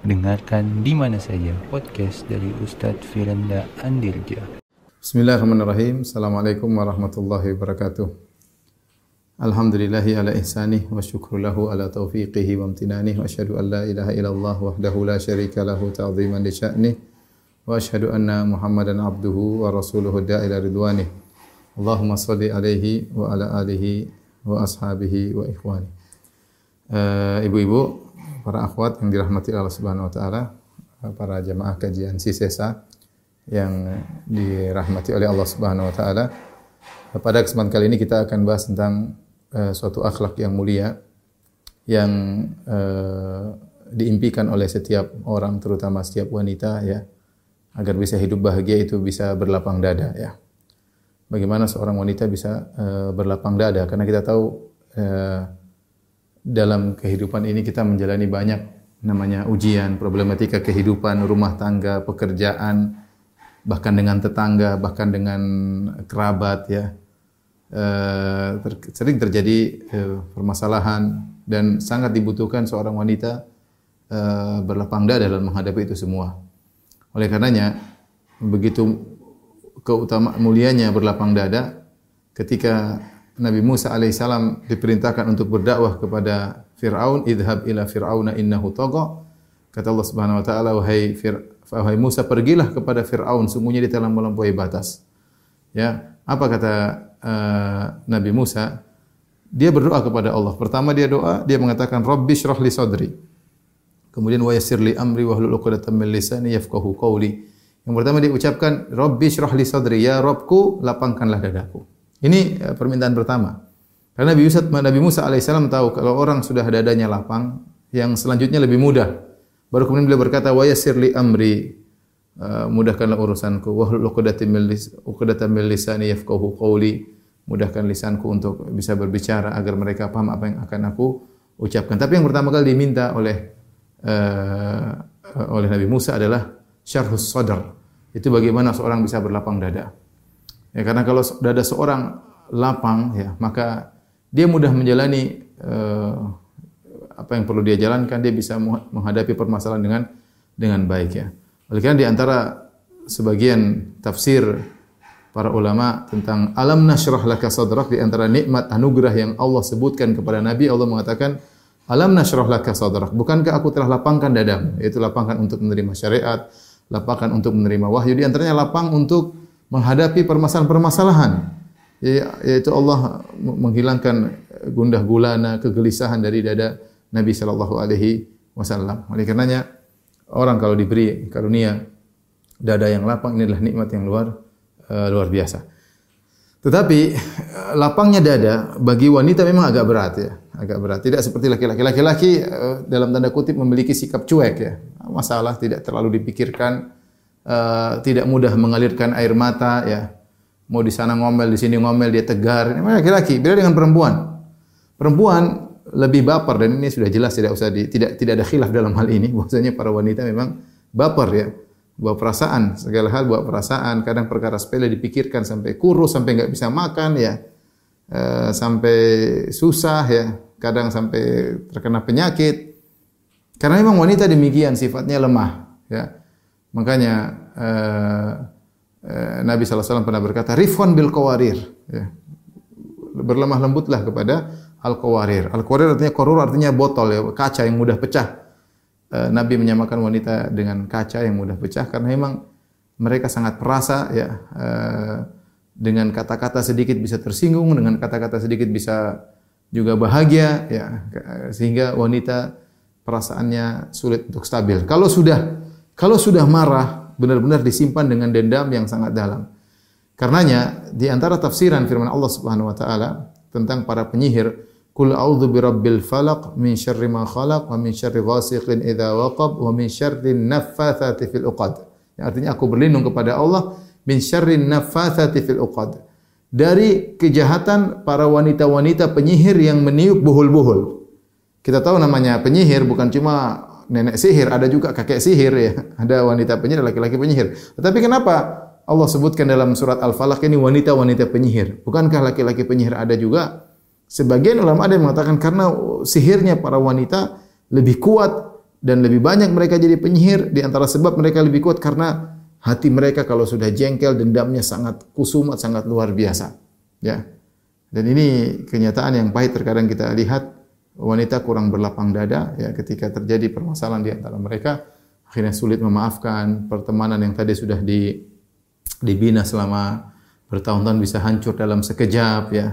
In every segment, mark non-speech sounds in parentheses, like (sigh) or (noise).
Dengarkan di mana saja podcast dari Ustadz Firanda Andirja. Bismillahirrahmanirrahim. Assalamualaikum warahmatullahi wabarakatuh. Alhamdulillahi ala ihsanih wa syukru lahu ala taufiqihi wa amtinanih wa asyhadu an la ilaha illallah wahdahu la syarika lahu ta'ziman li sya'nih wa asyhadu anna Muhammadan abduhu wa rasuluhu da'ila ridwanih. Allahumma salli alaihi wa ala alihi wa ashabihi wa ikhwani. Uh, ibu-ibu, para akhwat yang dirahmati Allah Subhanahu wa taala, para jamaah kajian Sisesa yang dirahmati oleh Allah Subhanahu wa taala. Pada kesempatan kali ini kita akan bahas tentang uh, suatu akhlak yang mulia yang uh, diimpikan oleh setiap orang terutama setiap wanita ya agar bisa hidup bahagia itu bisa berlapang dada ya. Bagaimana seorang wanita bisa uh, berlapang dada karena kita tahu uh, dalam kehidupan ini kita menjalani banyak namanya ujian, problematika kehidupan, rumah tangga, pekerjaan, bahkan dengan tetangga, bahkan dengan kerabat ya. Uh, ter sering terjadi uh, permasalahan dan sangat dibutuhkan seorang wanita uh, berlapang dada dalam menghadapi itu semua. Oleh karenanya begitu keutamaan mulianya berlapang dada ketika Nabi Musa alaihissalam diperintahkan untuk berdakwah kepada Fir'aun, idhab ila Fir'auna innahu tagha. Kata Allah Subhanahu wa taala, wahai wahai Musa, pergilah kepada Fir'aun, sungguhnya dia telah melampaui batas. Ya, apa kata uh, Nabi Musa? Dia berdoa kepada Allah. Pertama dia doa, dia mengatakan Rabbi shrah li. Kemudian wa yassir li amri wa hlul 'uqdatam min lisani yafqahu qawli. Yang pertama dia ucapkan Rabbi shrah li ya Rabbku lapangkanlah dadaku. Ini eh, permintaan pertama. Karena Nabi Musa, Nabi Musa alaihissalam tahu kalau orang sudah dadanya lapang, yang selanjutnya lebih mudah. Baru kemudian beliau berkata, wa yassir li amri, uh, mudahkanlah urusanku, wa uqdatam min lisani yafqahu qawli, mudahkan lisanku untuk bisa berbicara agar mereka paham apa yang akan aku ucapkan. Tapi yang pertama kali diminta oleh uh, oleh Nabi Musa adalah syarhus sadar. Itu bagaimana seorang bisa berlapang dada. Ya, karena kalau dada seorang lapang, ya, maka dia mudah menjalani uh, apa yang perlu dia jalankan, dia bisa menghadapi permasalahan dengan dengan baik ya. Oleh karena di antara sebagian tafsir para ulama tentang alam nasyrah laka sadrak di antara nikmat anugerah yang Allah sebutkan kepada Nabi Allah mengatakan alam nasyrah laka sadrak. Bukankah aku telah lapangkan dadamu? Yaitu lapangkan untuk menerima syariat lapangkan untuk menerima wahyu. Di antaranya lapang untuk menghadapi permasalahan-permasalahan yaitu Allah menghilangkan gundah gulana kegelisahan dari dada Nabi sallallahu alaihi wasallam. Oleh karenanya orang kalau diberi karunia dada yang lapang ini adalah nikmat yang luar uh, luar biasa. Tetapi uh, lapangnya dada bagi wanita memang agak berat ya, agak berat. Tidak seperti laki-laki. Laki-laki uh, dalam tanda kutip memiliki sikap cuek ya. Masalah tidak terlalu dipikirkan uh, tidak mudah mengalirkan air mata ya. Mau di sana ngomel, di sini ngomel, dia tegar. Ini laki-laki. Beda dengan perempuan. Perempuan lebih baper dan ini sudah jelas tidak usah di, tidak tidak ada khilaf dalam hal ini. (laughs) Bahwasanya para wanita memang baper ya. Bawa perasaan, segala hal bawa perasaan. Kadang perkara sepele dipikirkan sampai kurus, sampai nggak bisa makan ya. Uh, sampai susah ya. Kadang sampai terkena penyakit. Karena memang wanita demikian sifatnya lemah ya. Makanya uh, uh, Nabi SAW pernah berkata, Rifwan bil kawarir. Ya. Berlemah lembutlah kepada al-kawarir. Al-kawarir artinya korur artinya botol ya, kaca yang mudah pecah. Uh, Nabi menyamakan wanita dengan kaca yang mudah pecah karena memang mereka sangat perasa ya. Uh, dengan kata-kata sedikit bisa tersinggung, dengan kata-kata sedikit bisa juga bahagia ya sehingga wanita perasaannya sulit untuk stabil. Kalau sudah kalau sudah marah, benar-benar disimpan dengan dendam yang sangat dalam. Karenanya di antara tafsiran firman Allah Subhanahu wa taala tentang para penyihir, "Qul a'udzu birabbil falaq min syarri ma khalaq wa min syarri ghasiqin idza waqab wa min syarri naffatsati fil uqad." Yang artinya aku berlindung kepada Allah min syarri naffatsati fil uqad. Dari kejahatan para wanita-wanita penyihir yang meniup buhul-buhul. Kita tahu namanya penyihir bukan cuma nenek sihir, ada juga kakek sihir ya. (laughs) Ada wanita penyihir, laki-laki penyihir. Tetapi kenapa Allah sebutkan dalam surat Al-Falaq ini wanita-wanita penyihir? Bukankah laki-laki penyihir ada juga? Sebagian ulama ada yang mengatakan karena sihirnya para wanita lebih kuat dan lebih banyak mereka jadi penyihir di antara sebab mereka lebih kuat karena hati mereka kalau sudah jengkel dendamnya sangat kusumat sangat luar biasa ya dan ini kenyataan yang pahit terkadang kita lihat wanita kurang berlapang dada ya ketika terjadi permasalahan di antara mereka akhirnya sulit memaafkan pertemanan yang tadi sudah di dibina selama bertahun-tahun bisa hancur dalam sekejap ya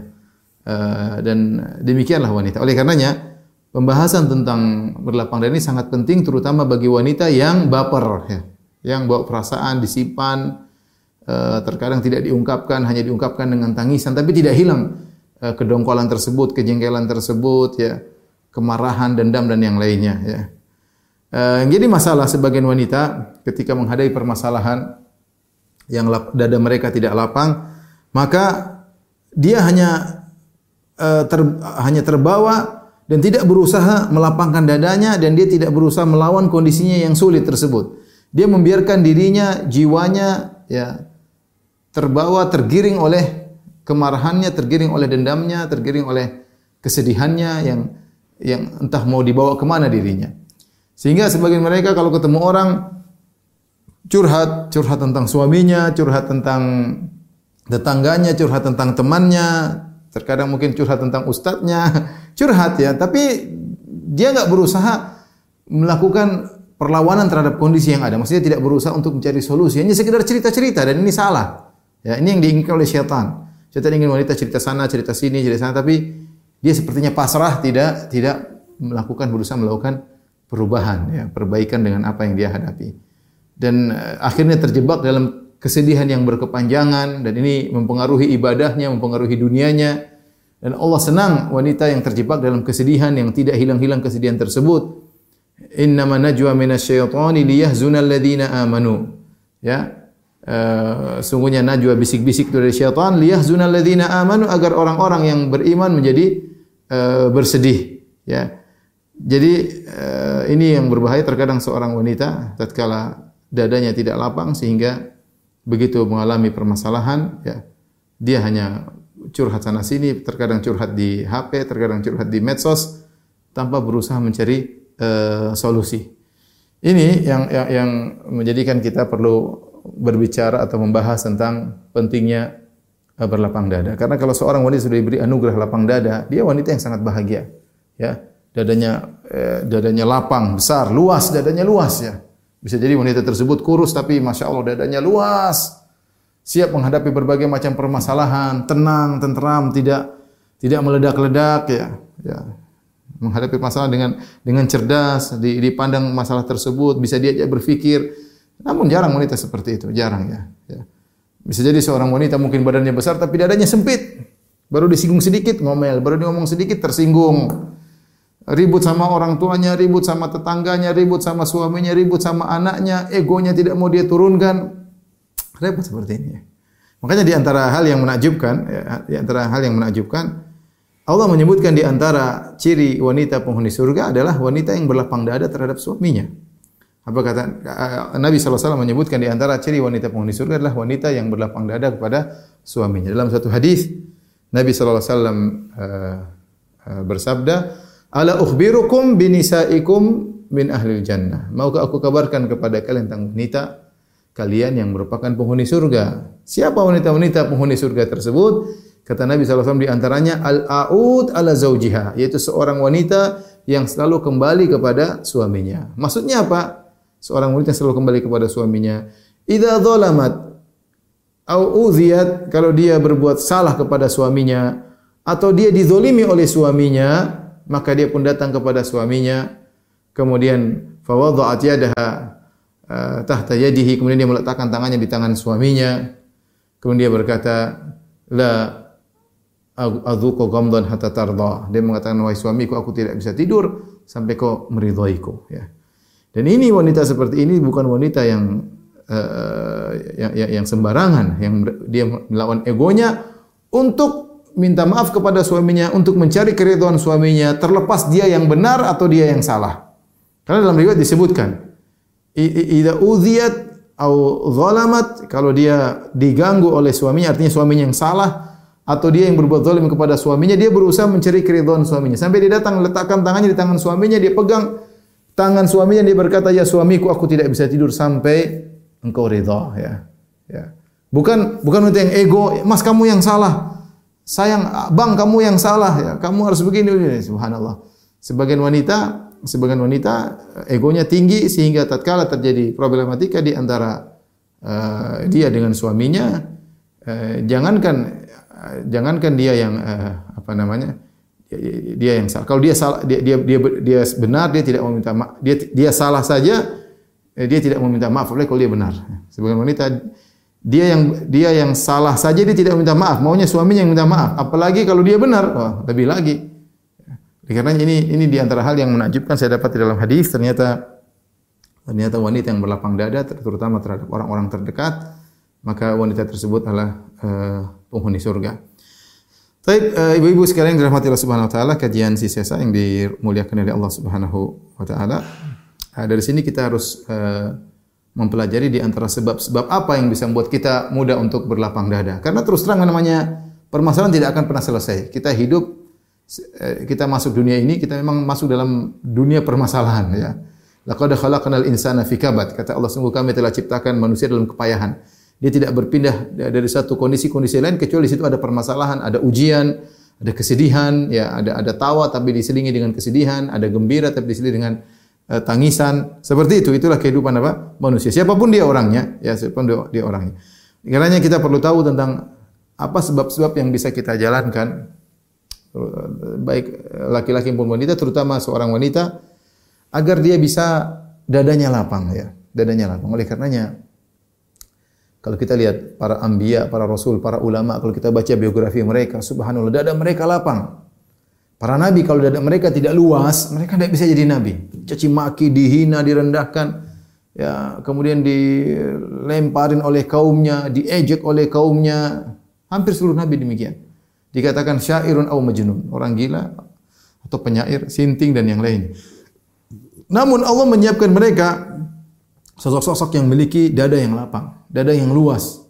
Uh, dan demikianlah wanita. Oleh karenanya pembahasan tentang berlapang dada ini sangat penting terutama bagi wanita yang baper ya, yang bawa perasaan disimpan uh, terkadang tidak diungkapkan hanya diungkapkan dengan tangisan tapi tidak hilang kedongkolan tersebut, kejengkelan tersebut ya, kemarahan, dendam dan yang lainnya ya. Uh, jadi masalah sebagian wanita ketika menghadapi permasalahan yang dada mereka tidak lapang, maka dia hanya Eh, ter, hanya terbawa dan tidak berusaha melapangkan dadanya dan dia tidak berusaha melawan kondisinya yang sulit tersebut. Dia membiarkan dirinya, jiwanya ya terbawa, tergiring oleh kemarahannya, tergiring oleh dendamnya, tergiring oleh kesedihannya yang yang entah mau dibawa ke mana dirinya. Sehingga sebagian mereka kalau ketemu orang curhat, curhat tentang suaminya, curhat tentang tetangganya, curhat tentang temannya, Terkadang mungkin curhat tentang ustadznya, (laughs) curhat ya, tapi dia nggak berusaha melakukan perlawanan terhadap kondisi yang ada. Maksudnya tidak berusaha untuk mencari solusi, hanya sekedar cerita-cerita dan ini salah. Ya, ini yang diinginkan oleh syaitan. Syaitan ingin wanita cerita sana, cerita sini, cerita sana, tapi dia sepertinya pasrah, tidak tidak melakukan berusaha melakukan perubahan, ya, perbaikan dengan apa yang dia hadapi. Dan uh, akhirnya terjebak dalam kesedihan yang berkepanjangan dan ini mempengaruhi ibadahnya, mempengaruhi dunianya. Dan Allah senang wanita yang terjebak dalam kesedihan yang tidak hilang-hilang kesedihan tersebut. Innama najwa minasyaitani liyahzuna alladhina amanu. Ya. Uh, sungguhnya najwa bisik-bisik dari syaitan liyahzuna alladhina amanu agar orang-orang yang beriman menjadi uh, bersedih. Ya. Jadi uh, ini yang berbahaya terkadang seorang wanita tatkala dadanya tidak lapang sehingga begitu mengalami permasalahan ya dia hanya curhat sana sini terkadang curhat di HP terkadang curhat di medsos tanpa berusaha mencari uh, solusi ini yang yang menjadikan kita perlu berbicara atau membahas tentang pentingnya uh, berlapang dada karena kalau seorang wanita sudah diberi anugerah lapang dada dia wanita yang sangat bahagia ya dadanya eh, dadanya lapang besar luas dadanya luas ya bisa jadi wanita tersebut kurus tapi masya Allah dadanya luas, siap menghadapi berbagai macam permasalahan, tenang, tenteram, tidak tidak meledak-ledak ya, ya. Menghadapi masalah dengan dengan cerdas, dipandang masalah tersebut, bisa diajak berpikir. Namun jarang wanita seperti itu, jarang ya. ya. Bisa jadi seorang wanita mungkin badannya besar tapi dadanya sempit. Baru disinggung sedikit ngomel, baru ngomong sedikit tersinggung ribut sama orang tuanya, ribut sama tetangganya, ribut sama suaminya, ribut sama anaknya, egonya tidak mau dia turunkan. Repot seperti ini. Makanya di antara hal yang menakjubkan, ya, di antara hal yang menakjubkan, Allah menyebutkan di antara ciri wanita penghuni surga adalah wanita yang berlapang dada terhadap suaminya. Apa kata Nabi SAW menyebutkan di antara ciri wanita penghuni surga adalah wanita yang berlapang dada kepada suaminya. Dalam satu hadis Nabi SAW uh, uh, bersabda, Ala ukhbirukum binisaikum min ahli jannah. Maukah aku kabarkan kepada kalian tentang wanita kalian yang merupakan penghuni surga? Siapa wanita-wanita penghuni surga tersebut? Kata Nabi SAW di antaranya al-aud ala zaujiha, yaitu seorang wanita yang selalu kembali kepada suaminya. Maksudnya apa? Seorang wanita selalu kembali kepada suaminya. Idza dzalamat au udhiyat kalau dia berbuat salah kepada suaminya atau dia dizolimi oleh suaminya, maka dia pun datang kepada suaminya. Kemudian fawadha'at yadaha uh, tahta yadihi kemudian dia meletakkan tangannya di tangan suaminya. Kemudian dia berkata la adzuqu ghamdan hatta tarda. Dia mengatakan wahai suamiku aku tidak bisa tidur sampai kau meridhoiku ya dan ini wanita seperti ini bukan wanita yang uh, yang, yang, yang sembarangan yang dia melawan egonya untuk minta maaf kepada suaminya untuk mencari keridhaan suaminya terlepas dia yang benar atau dia yang salah. Karena dalam riwayat disebutkan idza udhiyat au zalamat kalau dia diganggu oleh suaminya artinya suaminya yang salah atau dia yang berbuat zalim kepada suaminya dia berusaha mencari keridhaan suaminya sampai dia datang letakkan tangannya di tangan suaminya dia pegang tangan suaminya dia berkata, "Ya suamiku, aku tidak bisa tidur sampai engkau ridha." Ya. Ya. Bukan bukan untuk yang ego, "Mas kamu yang salah." Sayang, Bang kamu yang salah ya. Kamu harus begini, begini. Subhanallah. Sebagian wanita, sebagian wanita egonya tinggi sehingga tatkala terjadi problematika di antara uh, dia dengan suaminya, uh, jangankan uh, jangankan dia yang uh, apa namanya? Dia yang salah. Kalau dia salah dia dia dia, dia benar dia tidak meminta maaf. Dia dia salah saja dia tidak meminta maaf oleh kalau dia benar. Sebagian wanita dia yang dia yang salah saja dia tidak minta maaf, maunya suaminya yang minta maaf. Apalagi kalau dia benar, wah, lebih lagi. Karena ini ini di antara hal yang menakjubkan saya dapat di dalam hadis ternyata ternyata wanita yang berlapang dada terutama terhadap orang-orang terdekat maka wanita tersebut adalah uh, penghuni surga. Baik, uh, ibu-ibu sekalian yang dirahmati Allah Subhanahu wa taala, kajian si sesa yang dimuliakan oleh Allah Subhanahu wa taala. Uh, dari sini kita harus uh, mempelajari di antara sebab-sebab apa yang bisa membuat kita mudah untuk berlapang dada. Karena terus terang namanya permasalahan tidak akan pernah selesai. Kita hidup, eh, kita masuk dunia ini, kita memang masuk dalam dunia permasalahan ya. Laqad khalaqnal insana fi kabad. Kata Allah sungguh kami telah ciptakan manusia dalam kepayahan. Dia tidak berpindah dari satu kondisi-kondisi lain kecuali di situ ada permasalahan, ada ujian, ada kesedihan, ya ada ada tawa tapi diselingi dengan kesedihan, ada gembira tapi diselingi dengan Eh, tangisan, seperti itu. Itulah kehidupan apa? Manusia. Siapa pun dia orangnya, ya siapa pun dia, dia orangnya. Karena kita perlu tahu tentang apa sebab-sebab yang bisa kita jalankan baik laki-laki maupun wanita terutama seorang wanita agar dia bisa dadanya lapang ya dadanya lapang oleh karenanya kalau kita lihat para ambia para rasul para ulama kalau kita baca biografi mereka subhanallah dada mereka lapang Para nabi kalau dada mereka tidak luas, mereka tidak bisa jadi nabi. Caci maki, dihina, direndahkan, ya, kemudian dilemparin oleh kaumnya, diejek oleh kaumnya. Hampir seluruh nabi demikian. Dikatakan syairun au majnun, orang gila atau penyair, sinting dan yang lain. Namun Allah menyiapkan mereka sosok-sosok yang memiliki dada yang lapang, dada yang luas,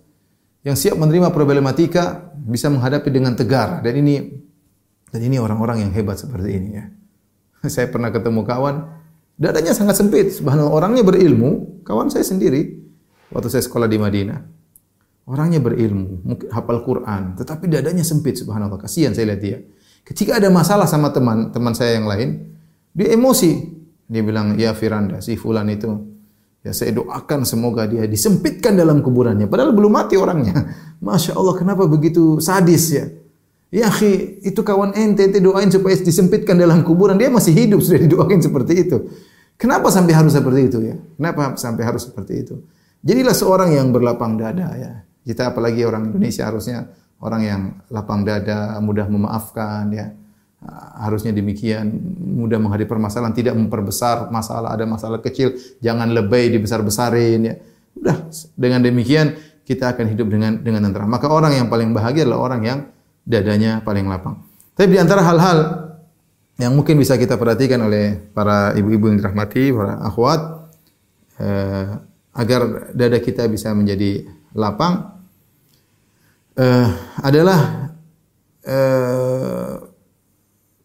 yang siap menerima problematika, bisa menghadapi dengan tegar. Dan ini dan ini orang-orang yang hebat seperti ini ya. (laughs) Saya pernah ketemu kawan, dadanya sangat sempit. Subhanallah, orangnya berilmu, kawan saya sendiri waktu saya sekolah di Madinah. Orangnya berilmu, mungkin hafal Quran, tetapi dadanya sempit subhanallah. Kasihan saya lihat dia. Ketika ada masalah sama teman, teman saya yang lain, dia emosi. Dia bilang, "Ya Firanda, si fulan itu Ya saya doakan semoga dia disempitkan dalam kuburannya. Padahal belum mati orangnya. (laughs) Masya Allah kenapa begitu sadis ya. Ya akhi, itu kawan ente, ente doain supaya disempitkan dalam kuburan. Dia masih hidup, (laughs) sudah didoain seperti itu. Kenapa sampai harus seperti itu ya? Kenapa sampai harus seperti itu? Jadilah seorang yang berlapang dada ya. Kita apalagi orang Indonesia harusnya orang yang lapang dada, mudah memaafkan ya. Harusnya demikian, mudah menghadapi permasalahan, tidak memperbesar masalah, ada masalah kecil, jangan lebay dibesar-besarin ya. Udah, dengan demikian kita akan hidup dengan dengan tenteram. Maka orang yang paling bahagia adalah orang yang dadanya paling lapang. Tapi di antara hal-hal yang mungkin bisa kita perhatikan oleh para ibu-ibu yang dirahmati, para akhwat, eh, agar dada kita bisa menjadi lapang, eh, adalah eh,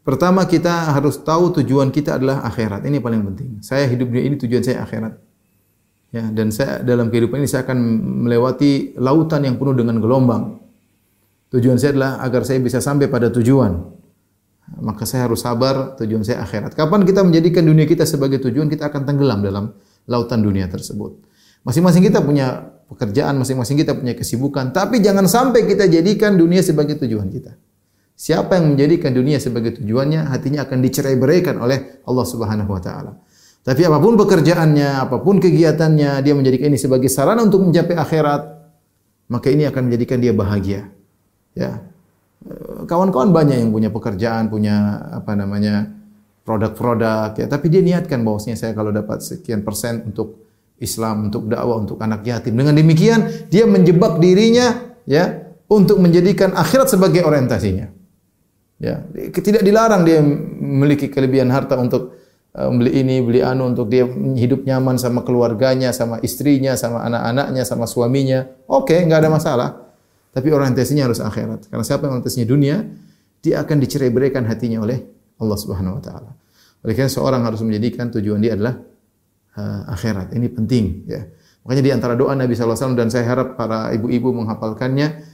pertama kita harus tahu tujuan kita adalah akhirat. Ini paling penting. Saya hidup di ini tujuan saya akhirat. Ya, dan saya dalam kehidupan ini saya akan melewati lautan yang penuh dengan gelombang. Tujuan saya adalah agar saya bisa sampai pada tujuan. Maka saya harus sabar, tujuan saya akhirat. Kapan kita menjadikan dunia kita sebagai tujuan, kita akan tenggelam dalam lautan dunia tersebut. Masing-masing kita punya pekerjaan, masing-masing kita punya kesibukan, tapi jangan sampai kita jadikan dunia sebagai tujuan kita. Siapa yang menjadikan dunia sebagai tujuannya, hatinya akan dicerai-beraikan oleh Allah Subhanahu wa taala. Tapi apa pun pekerjaannya, apa pun kegiatannya, dia menjadikan ini sebagai sarana untuk mencapai akhirat, maka ini akan menjadikan dia bahagia. Ya. Kawan-kawan banyak yang punya pekerjaan, punya apa namanya? produk-produk ya, tapi dia niatkan bahwasanya saya kalau dapat sekian persen untuk Islam, untuk dakwah, untuk anak yatim. Dengan demikian dia menjebak dirinya ya untuk menjadikan akhirat sebagai orientasinya. Ya, tidak dilarang dia memiliki kelebihan harta untuk uh, beli ini, beli anu untuk dia hidup nyaman sama keluarganya, sama istrinya, sama anak-anaknya, sama suaminya. Oke, okay, nggak ada masalah. Tapi orientasinya harus akhirat. Karena siapa yang orientasinya dunia, dia akan dicerai berikan hatinya oleh Allah Subhanahu wa taala. Oleh karena seorang harus menjadikan tujuan dia adalah uh, akhirat. Ini penting ya. Makanya di antara doa Nabi SAW dan saya harap para ibu-ibu menghafalkannya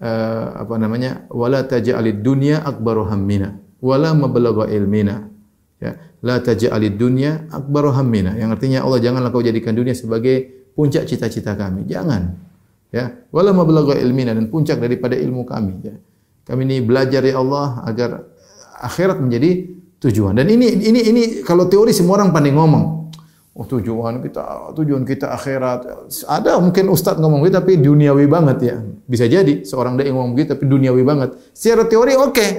uh, apa namanya? Wala taj'alid dunya akbaru hammina. Wala mablagha ilmina. Ya. La taj'alid dunya akbaru hammina. Yang artinya Allah janganlah kau jadikan dunia sebagai puncak cita-cita kami. Jangan. Ya. Wala mablagha ilmina dan puncak daripada ilmu kami. Ya. Kami ini belajar ya Allah agar akhirat menjadi tujuan. Dan ini ini ini kalau teori semua orang pandai ngomong Oh tujuan kita, tujuan kita akhirat. Ada mungkin ustaz ngomong gitu tapi duniawi banget ya. Bisa jadi seorang dai ngomong gitu tapi duniawi banget. Secara teori oke. Okay.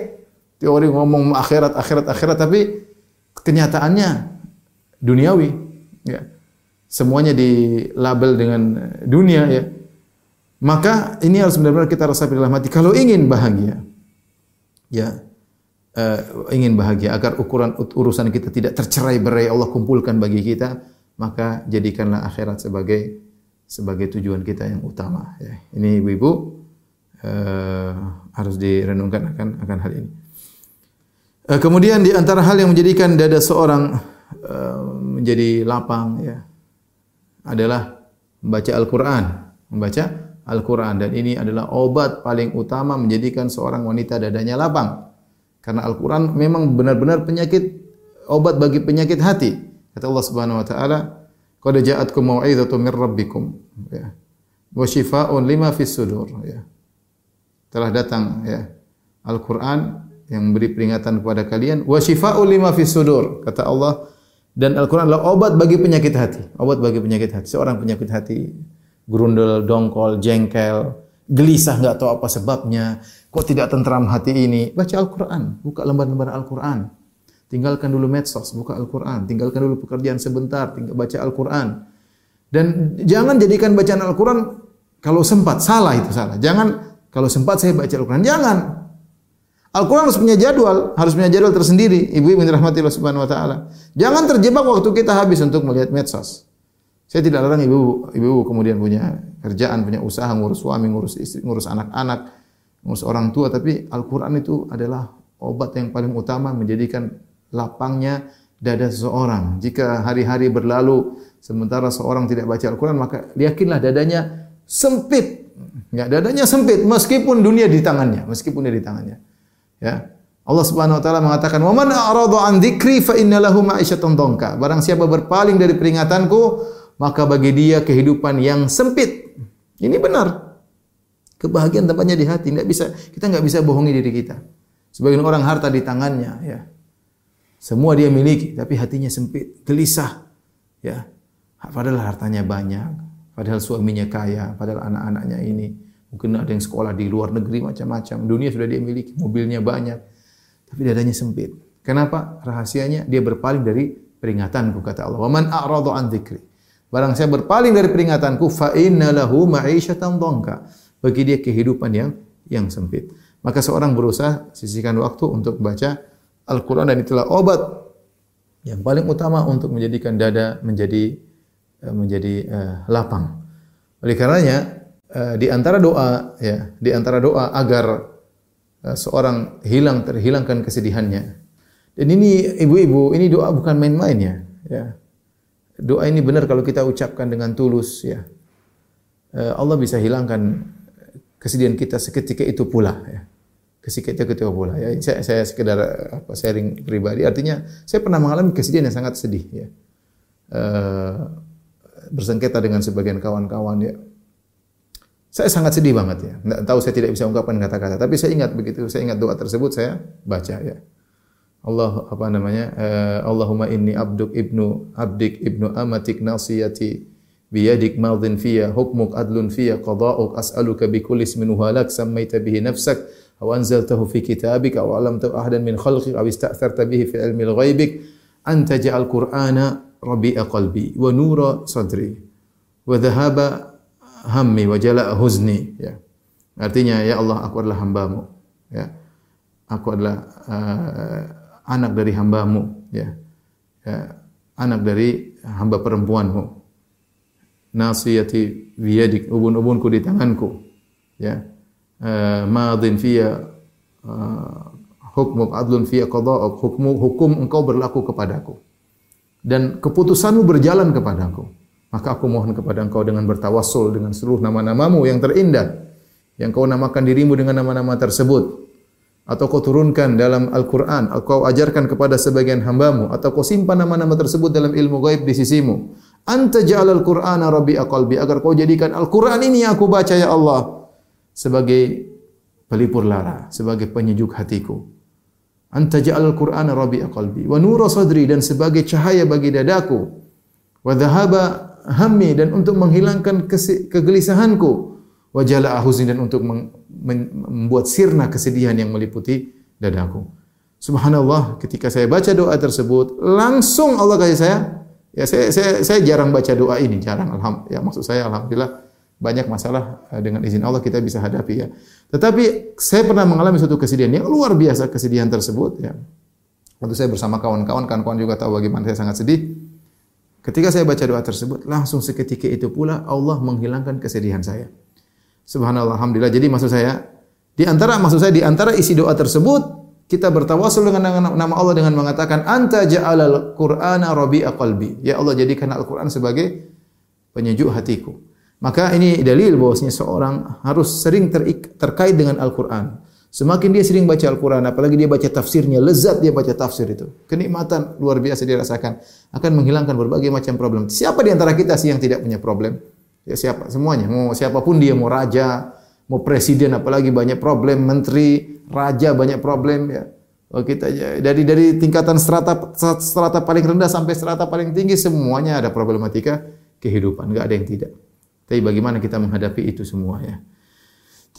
Teori ngomong akhirat, akhirat, akhirat tapi kenyataannya duniawi. Ya. Semuanya dilabel dengan dunia ya. Maka ini harus benar-benar kita rasa dalam hati. Kalau ingin bahagia, ya uh, ingin bahagia agar ukuran urusan kita tidak tercerai berai Allah kumpulkan bagi kita maka jadikanlah akhirat sebagai sebagai tujuan kita yang utama ya. ini ibu-ibu uh, harus direnungkan akan akan hal ini. Uh, kemudian di antara hal yang menjadikan dada seorang uh, menjadi lapang ya adalah membaca Al-Qur'an. Membaca Al-Qur'an. Dan ini adalah obat paling utama menjadikan seorang wanita dadanya lapang karena Al-Quran memang benar-benar penyakit, obat bagi penyakit hati. Kata Allah Subhanahu Wa Taala, "Qad ja'atkum mau'izatun min rabbikum." Ya. Wa shifaa'un lima fis sudur. Ya. Telah datang ya Al-Quran yang memberi peringatan kepada kalian. Wa shifaa'un lima fis sudur. Kata Allah, dan Al-Quran adalah obat bagi penyakit hati. Obat bagi penyakit hati. Seorang penyakit hati, grundel, dongkol, jengkel, gelisah nggak tahu apa sebabnya, kok tidak tentram hati ini, baca Al-Qur'an, buka lembar-lembar Al-Qur'an. Tinggalkan dulu medsos, buka Al-Qur'an, tinggalkan dulu pekerjaan sebentar, tinggal baca Al-Qur'an. Dan jangan jadikan bacaan Al-Qur'an kalau sempat, salah itu salah. Jangan kalau sempat saya baca Al-Qur'an, jangan. Al-Quran harus punya jadwal, harus punya jadwal tersendiri. Ibu-ibu dirahmati Allah Subhanahu wa taala. Jangan terjebak waktu kita habis untuk melihat medsos. Saya tidak larang ibu ibu kemudian punya kerjaan, punya usaha, ngurus suami, ngurus istri, ngurus anak-anak, ngurus orang tua, tapi Al-Qur'an itu adalah obat yang paling utama menjadikan lapangnya dada seseorang. Jika hari-hari berlalu sementara seorang tidak baca Al-Qur'an, maka yakinlah dadanya sempit. Ya, dadanya sempit meskipun dunia di tangannya, meskipun dia di tangannya. Ya. Allah Subhanahu wa taala mengatakan, "Wa man a'rada an dzikri fa inna lahu ma'isyatan dhanka." Barang siapa berpaling dari peringatanku, maka bagi dia kehidupan yang sempit. Ini benar. Kebahagiaan tempatnya di hati. Nggak bisa kita nggak bisa bohongi diri kita. Sebagian orang harta di tangannya, ya. Semua dia miliki, tapi hatinya sempit, gelisah, ya. Padahal hartanya banyak, padahal suaminya kaya, padahal anak-anaknya ini mungkin ada yang sekolah di luar negeri macam-macam. Dunia sudah dia miliki, mobilnya banyak, tapi dadanya sempit. Kenapa? Rahasianya dia berpaling dari peringatanku kata Allah. Wa man a'rada an dzikri. Barang saya berpaling dari peringatanku, fa inna lahu ma'isyatan dhanka. Bagi dia kehidupan yang yang sempit. Maka seorang berusaha sisihkan waktu untuk baca Al-Quran dan itulah obat yang paling utama untuk menjadikan dada menjadi eh, menjadi uh, lapang. Oleh karenanya uh, di antara doa ya, di antara doa agar uh, seorang hilang terhilangkan kesedihannya. Dan ini ibu-ibu, ini doa bukan main-main ya. ya. Doa ini benar kalau kita ucapkan dengan tulus ya. Allah bisa hilangkan kesedihan kita seketika itu pula ya. Ketika itu pula ya. Saya, saya sekedar apa sharing pribadi artinya saya pernah mengalami kesedihan yang sangat sedih ya. Uh, bersengketa dengan sebagian kawan-kawan ya. Saya sangat sedih banget ya. Tidak tahu saya tidak bisa ungkapkan kata-kata, tapi saya ingat begitu, saya ingat doa tersebut saya baca ya. Allah apa namanya uh, Allahumma inni abduk ibnu abdik ibnu amatik nasiyati biyadik madhin fiyya hukmuk adlun fiyya qada'uk as'aluka bi kulli ismin huwa lak sammaita bihi nafsak aw anzaltahu fi kitabik aw 'allamtahu ahadan min khalqik aw ista'tharta bihi fi ilmi al-ghaibik an taj'al qur'ana rabi'a qalbi wa nura sadri wa dhahaba hammi wa jala'a huzni ya. Artinya ya Allah aku adalah hambamu. Ya. Aku adalah uh, anak dari hambamu. Ya. ya. Anak dari hamba perempuanmu nasiyati biyadik ubun-ubunku di tanganku ya. Uh, madin fiya uh, adlun fi qada hukmu hukum engkau berlaku kepadaku. Dan keputusanmu berjalan kepadaku. Maka aku mohon kepada engkau dengan bertawassul dengan seluruh nama-namamu yang terindah yang kau namakan dirimu dengan nama-nama tersebut. Atau kau turunkan dalam Al-Quran, atau kau ajarkan kepada sebagian hambamu, atau kau simpan nama-nama tersebut dalam ilmu gaib di sisimu. Anta ja'alal Qur'ana rabi'a qalbi agar kau jadikan Al-Quran ini yang aku baca ya Allah sebagai pelipur lara, sebagai penyejuk hatiku. Anta ja'alal Qur'ana rabi'a qalbi wa nura sadri dan sebagai cahaya bagi dadaku. Wa dhahaba hammi dan untuk menghilangkan kegelisahanku wajala ahuzin dan untuk membuat sirna kesedihan yang meliputi dadaku. Subhanallah, ketika saya baca doa tersebut, langsung Allah kasih saya, ya saya saya, saya jarang baca doa ini, jarang alhamdulillah. Ya maksud saya alhamdulillah banyak masalah eh, dengan izin Allah kita bisa hadapi ya. Tetapi saya pernah mengalami suatu kesedihan yang luar biasa kesedihan tersebut ya. Waktu saya bersama kawan-kawan, kawan-kawan juga tahu bagaimana saya sangat sedih. Ketika saya baca doa tersebut, langsung seketika itu pula Allah menghilangkan kesedihan saya. Subhanallah, alhamdulillah. Jadi maksud saya, di antara maksud saya di antara isi doa tersebut kita bertawasul dengan nama Allah dengan mengatakan anta ja'alal qur'ana rabi'a qalbi. Ya Allah jadikan Al-Qur'an sebagai penyejuk hatiku. Maka ini dalil bahwasanya seorang harus sering terkait dengan Al-Qur'an. Semakin dia sering baca Al-Quran, apalagi dia baca tafsirnya, lezat dia baca tafsir itu. Kenikmatan luar biasa dia rasakan. Akan menghilangkan berbagai macam problem. Siapa di antara kita sih yang tidak punya problem? Ya siapa? Semuanya. Mau siapa pun dia, mau raja, mau presiden, apalagi banyak problem, menteri, raja banyak problem ya. Oh, kita dari dari tingkatan strata strata paling rendah sampai strata paling tinggi semuanya ada problematika kehidupan, enggak ada yang tidak. Tapi bagaimana kita menghadapi itu semua ya.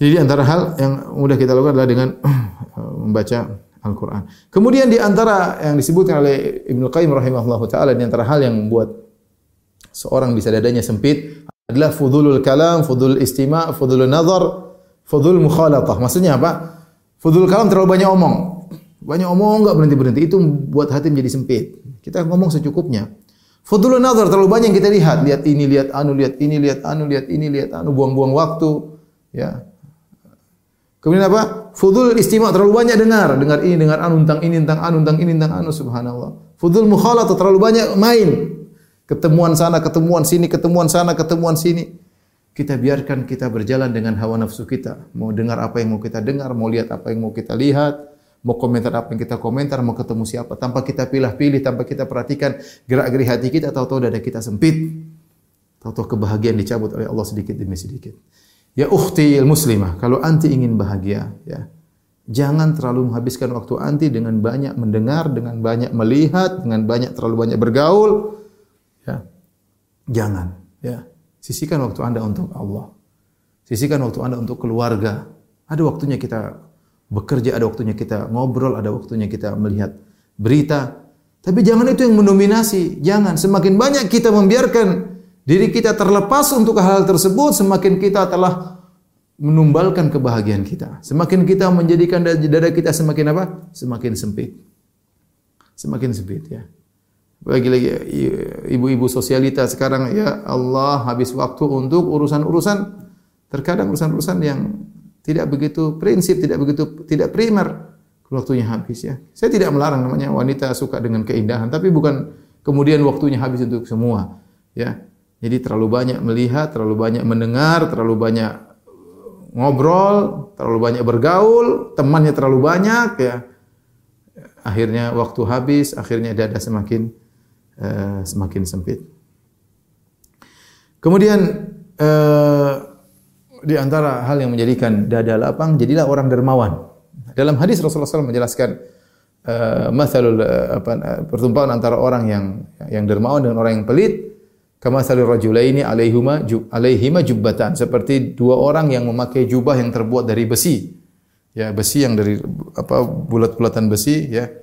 Jadi antara hal yang mudah kita lakukan adalah dengan (clears throat) membaca Al-Qur'an. Kemudian di antara yang disebutkan oleh Ibnu Qayyim rahimahullahu taala di antara hal yang membuat seorang bisa dadanya sempit adalah fudulul kalam, fudul istima, fudul nazar, fudul mukhalatah. Maksudnya apa? Fudul kalam terlalu banyak omong. Banyak omong enggak berhenti-berhenti. Itu buat hati menjadi sempit. Kita ngomong secukupnya. Fudul nazar terlalu banyak yang kita lihat. Lihat ini, lihat anu, lihat ini, lihat anu, lihat ini, lihat anu. Buang-buang waktu. Ya. Kemudian apa? Fudul istima terlalu banyak dengar, dengar ini, dengar anu tentang ini, tentang anu, tentang ini, tentang anu subhanallah. Fudul mukhalatah terlalu banyak main. Ketemuan sana, ketemuan sini, ketemuan sana, ketemuan sini. Kita biarkan kita berjalan dengan hawa nafsu kita. Mau dengar apa yang mau kita dengar, mau lihat apa yang mau kita lihat, mau komentar apa yang kita komentar, mau ketemu siapa. Tanpa kita pilih-pilih, tanpa kita perhatikan gerak-gerik hati kita, tahu-tahu dada kita sempit. Tahu-tahu kebahagiaan dicabut oleh Allah sedikit demi sedikit. Ya ukhti muslimah, kalau anti ingin bahagia, ya jangan terlalu menghabiskan waktu anti dengan banyak mendengar, dengan banyak melihat, dengan banyak terlalu banyak bergaul. Jangan, ya. Sisihkan waktu Anda untuk Allah. Sisihkan waktu Anda untuk keluarga. Ada waktunya kita bekerja, ada waktunya kita ngobrol, ada waktunya kita melihat berita. Tapi jangan itu yang mendominasi. Jangan. Semakin banyak kita membiarkan diri kita terlepas untuk hal, -hal tersebut, semakin kita telah menumbalkan kebahagiaan kita. Semakin kita menjadikan dada kita semakin apa? Semakin sempit. Semakin sempit ya. Lagi-lagi ibu-ibu sosialita sekarang ya Allah habis waktu untuk urusan-urusan terkadang urusan-urusan yang tidak begitu prinsip, tidak begitu tidak primer waktunya habis ya. Saya tidak melarang namanya wanita suka dengan keindahan, tapi bukan kemudian waktunya habis untuk semua ya. Jadi terlalu banyak melihat, terlalu banyak mendengar, terlalu banyak ngobrol, terlalu banyak bergaul, temannya terlalu banyak ya. Akhirnya waktu habis, akhirnya dada semakin Eh, semakin sempit. Kemudian uh, di antara hal yang menjadikan dada lapang, jadilah orang dermawan. Dalam hadis Rasulullah SAW menjelaskan uh, masalul uh, apa, pertumpahan antara orang yang yang dermawan dengan orang yang pelit, kama salil rajulaini alaihima jub, alaihima jubbatan, seperti dua orang yang memakai jubah yang terbuat dari besi. Ya, besi yang dari apa bulat-bulatan besi ya.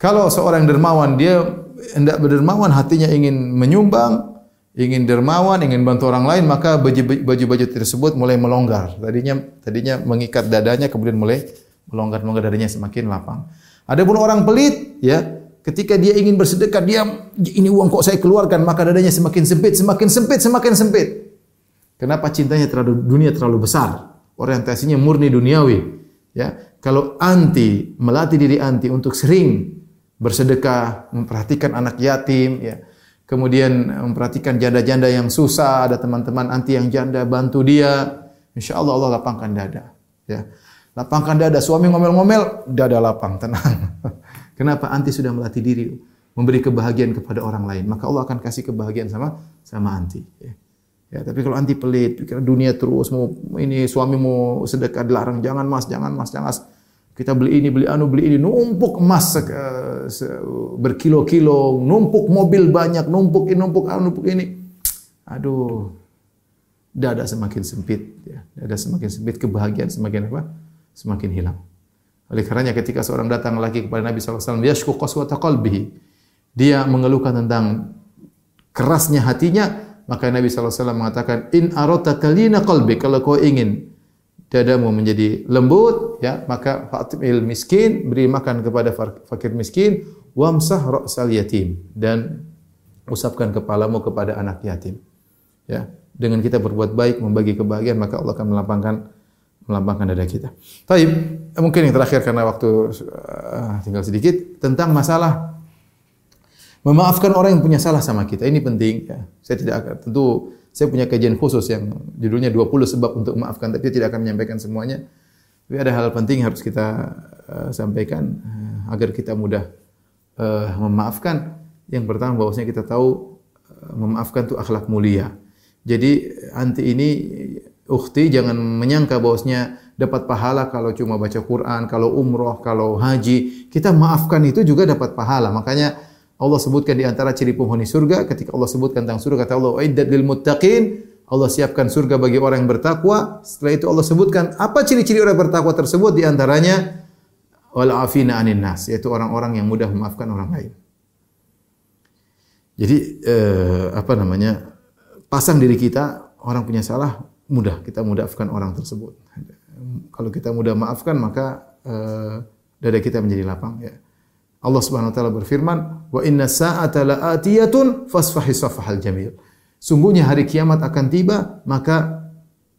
Kalau seorang dermawan dia hendak berdermawan, hatinya ingin menyumbang, ingin dermawan, ingin bantu orang lain, maka baju-baju tersebut mulai melonggar. Tadinya tadinya mengikat dadanya, kemudian mulai melonggar, melonggar dadanya semakin lapang. Adapun orang pelit, ya, ketika dia ingin bersedekah, dia ini uang kok saya keluarkan, maka dadanya semakin sempit, semakin sempit, semakin sempit. Kenapa cintanya terhadap dunia terlalu besar? Orientasinya murni duniawi. Ya, kalau anti melatih diri anti untuk sering bersedekah, memperhatikan anak yatim, ya, kemudian memperhatikan janda-janda yang susah, ada teman-teman anti yang janda bantu dia, insya Allah Allah lapangkan dada. Ya, lapangkan dada. Suami ngomel-ngomel, dada lapang, tenang. (laughs) Kenapa anti sudah melatih diri memberi kebahagiaan kepada orang lain, maka Allah akan kasih kebahagiaan sama sama anti. Ya. Ya, tapi kalau anti pelit, pikir dunia terus mau ini suami mau sedekah dilarang, jangan mas, jangan mas, jangan mas. Kita beli ini, beli anu, beli ini, numpuk emas uh, berkilo-kilo, numpuk mobil banyak, numpuk ini, numpuk anu, numpuk ini. Aduh, dada semakin sempit, ya. dada semakin sempit, kebahagiaan semakin apa? Semakin hilang. Oleh karenanya ketika seorang datang lagi kepada Nabi SAW, yashku qaswata qalbihi. Dia mengeluhkan tentang kerasnya hatinya, maka Nabi SAW mengatakan, In arota kalina qalbi, kalau kau ingin dadamu menjadi lembut, ya maka fatimil miskin, beri makan kepada fakir miskin, wamsah ra'sal yatim, dan usapkan kepalamu kepada anak yatim. Ya, dengan kita berbuat baik, membagi kebahagiaan, maka Allah akan melapangkan melapangkan dada kita. Tapi mungkin yang terakhir karena waktu uh, tinggal sedikit tentang masalah Memaafkan orang yang punya salah sama kita. Ini penting ya. Saya tidak akan tentu saya punya kajian khusus yang judulnya 20 sebab untuk memaafkan tapi tidak akan menyampaikan semuanya. Tapi ada hal penting yang harus kita uh, sampaikan uh, agar kita mudah uh, memaafkan. Yang pertama bahwasanya kita tahu uh, memaafkan itu akhlak mulia. Jadi anti ini ukhti jangan menyangka bahwasanya dapat pahala kalau cuma baca Quran, kalau umroh, kalau haji. Kita maafkan itu juga dapat pahala. Makanya Allah sebutkan di antara ciri penghuni surga. Ketika Allah sebutkan tentang surga kata Allah iddat lil muttaqin. Allah siapkan surga bagi orang yang bertakwa. Setelah itu Allah sebutkan apa ciri-ciri orang bertakwa tersebut. Di antaranya wal afina anin nas yaitu orang-orang yang mudah memaafkan orang lain. Jadi eh, apa namanya pasang diri kita orang punya salah mudah. Kita mudahkan orang tersebut. Kalau kita mudah maafkan maka eh, dada kita menjadi lapang ya Allah Subhanahu wa taala berfirman, "Wa inna sa'ata la'atiyatun fasfahi safhal jamil." Sungguhnya hari kiamat akan tiba, maka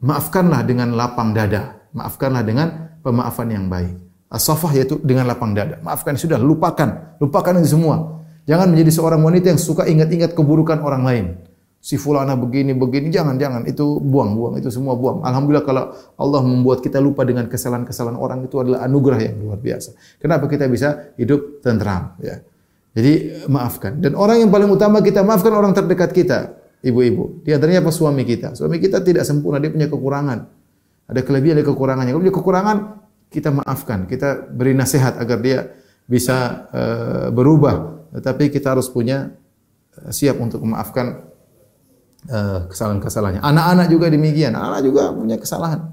maafkanlah dengan lapang dada. Maafkanlah dengan pemaafan yang baik. As-safah yaitu dengan lapang dada. Maafkan sudah, lupakan. Lupakan itu semua. Jangan menjadi seorang wanita yang suka ingat-ingat keburukan orang lain si fulana begini begini jangan jangan. Itu buang buang itu semua buang. Alhamdulillah kalau Allah membuat kita lupa dengan kesalahan-kesalahan orang itu adalah anugerah yang luar biasa. Kenapa kita bisa hidup tentram ya? Jadi maafkan. Dan orang yang paling utama kita maafkan orang terdekat kita ibu-ibu. Di antaranya apa? Suami kita. Suami kita tidak sempurna dia punya kekurangan. Ada kelebihan ada kekurangannya. Kalau dia kekurangan kita maafkan. Kita beri nasihat agar dia bisa uh, berubah. Tetapi kita harus punya uh, siap untuk memaafkan Eh, kesalahan-kesalahannya. Anak-anak juga demikian. Anak juga punya kesalahan.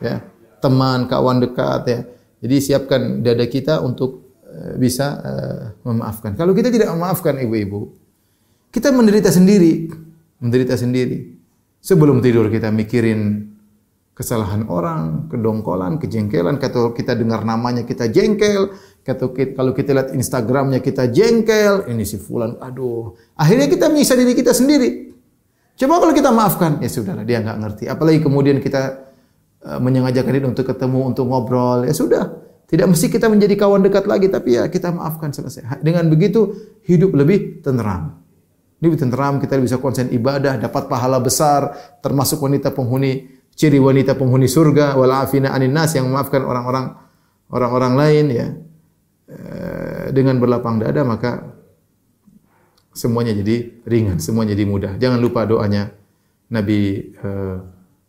Ya, teman, kawan dekat ya. Jadi siapkan dada kita untuk uh, bisa uh, memaafkan. Kalau kita tidak memaafkan ibu-ibu, kita menderita sendiri, menderita sendiri. Sebelum tidur kita mikirin kesalahan orang, kedongkolan, kejengkelan. Kalau kita dengar namanya kita jengkel. Kalau kita lihat Instagramnya kita jengkel. Ini si Fulan, aduh. Akhirnya kita menyiksa diri kita sendiri. Coba kalau kita maafkan, ya sudahlah dia nggak ngerti. Apalagi kemudian kita uh, menyengajakan diri untuk ketemu, untuk ngobrol, ya sudah. Tidak mesti kita menjadi kawan dekat lagi, tapi ya kita maafkan selesai. Dengan begitu hidup lebih tenteram. Lebih tenteram, kita bisa konsen ibadah, dapat pahala besar, termasuk wanita penghuni, ciri wanita penghuni surga, walafina anin nas yang memaafkan orang-orang orang-orang lain ya. Eh, dengan berlapang dada maka semuanya jadi ringan, semuanya jadi mudah. Jangan lupa doanya Nabi uh,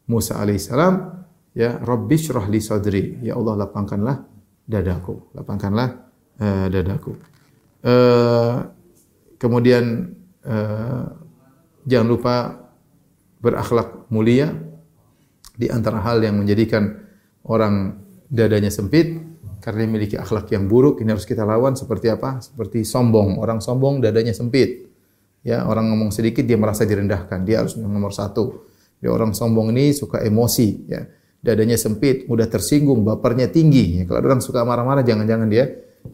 Musa alaihissalam, ya Rabbi syrah li sadri, ya Allah lapangkanlah dadaku, lapangkanlah uh, dadaku. Uh, kemudian uh, jangan lupa berakhlak mulia di antara hal yang menjadikan orang dadanya sempit karena dia memiliki akhlak yang buruk, ini harus kita lawan seperti apa? Seperti sombong. Orang sombong dadanya sempit. Ya, orang ngomong sedikit dia merasa direndahkan. Dia harus nomor satu. Dia orang sombong ini suka emosi, ya. Dadanya sempit, mudah tersinggung, bapernya tinggi. Ya, kalau orang suka marah-marah, jangan-jangan dia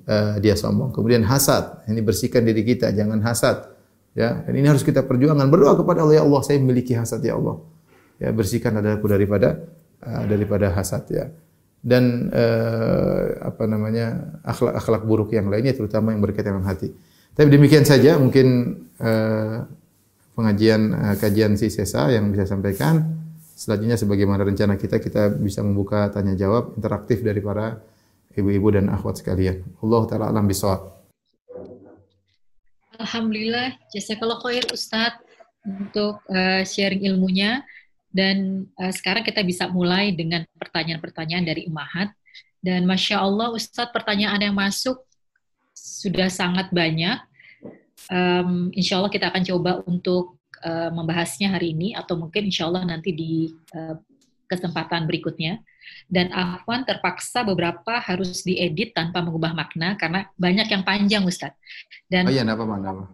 uh, dia sombong. Kemudian hasad, ini bersihkan diri kita, jangan hasad. Ya, dan ini harus kita perjuangkan. Berdoa kepada Allah, ya Allah, saya memiliki hasad ya Allah. Ya, bersihkan dadaku daripada uh, daripada hasad ya. Dan uh, apa namanya akhlak-akhlak buruk yang lainnya terutama yang berkaitan dengan hati. Tapi demikian saja mungkin uh, pengajian uh, kajian si Sesa yang bisa sampaikan. Selanjutnya sebagaimana rencana kita kita bisa membuka tanya jawab interaktif dari para ibu-ibu dan akhwat sekalian. Allah taala alam bisawab. Alhamdulillah, jazakallah khair Ustadz untuk uh, sharing ilmunya. Dan uh, sekarang kita bisa mulai dengan pertanyaan-pertanyaan dari Umahat. Dan Masya Allah Ustadz pertanyaan yang masuk sudah sangat banyak. Um, insya Allah kita akan coba untuk uh, membahasnya hari ini atau mungkin insya Allah nanti di uh, kesempatan berikutnya. Dan Afwan terpaksa beberapa harus diedit tanpa mengubah makna karena banyak yang panjang Ustadz. Dan, oh iya, apa mana?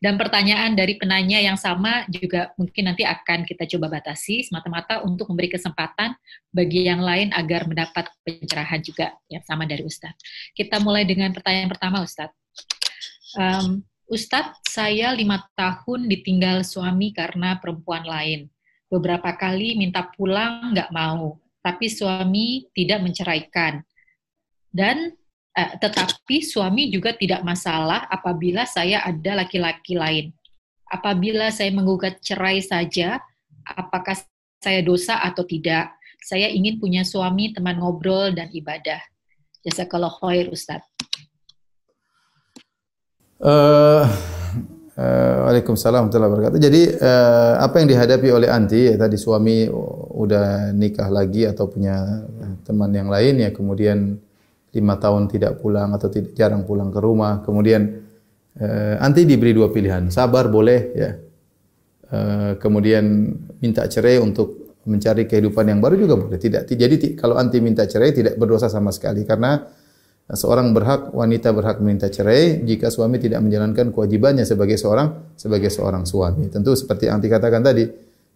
Dan pertanyaan dari penanya yang sama juga mungkin nanti akan kita coba batasi semata-mata untuk memberi kesempatan bagi yang lain agar mendapat pencerahan juga yang sama dari Ustadz. Kita mulai dengan pertanyaan pertama Ustadz. Um, Ustadz, saya lima tahun ditinggal suami karena perempuan lain. Beberapa kali minta pulang nggak mau, tapi suami tidak menceraikan. Dan Eh, tetapi suami juga tidak masalah apabila saya ada laki-laki lain. Apabila saya menggugat cerai saja, apakah saya dosa atau tidak? Saya ingin punya suami, teman ngobrol, dan ibadah. Jazakallah khair, Ustaz. Uh, uh, Waalaikumsalam warahmatullahi wabarakatuh. Jadi uh, apa yang dihadapi oleh anti ya tadi suami udah nikah lagi atau punya teman yang lain ya kemudian lima tahun tidak pulang atau tidak, jarang pulang ke rumah. Kemudian eh, anti diberi dua pilihan, sabar boleh ya. Eh, kemudian minta cerai untuk mencari kehidupan yang baru juga boleh. Tidak. Jadi kalau anti minta cerai tidak berdosa sama sekali karena seorang berhak wanita berhak meminta cerai jika suami tidak menjalankan kewajibannya sebagai seorang sebagai seorang suami. Tentu seperti yang anti katakan tadi,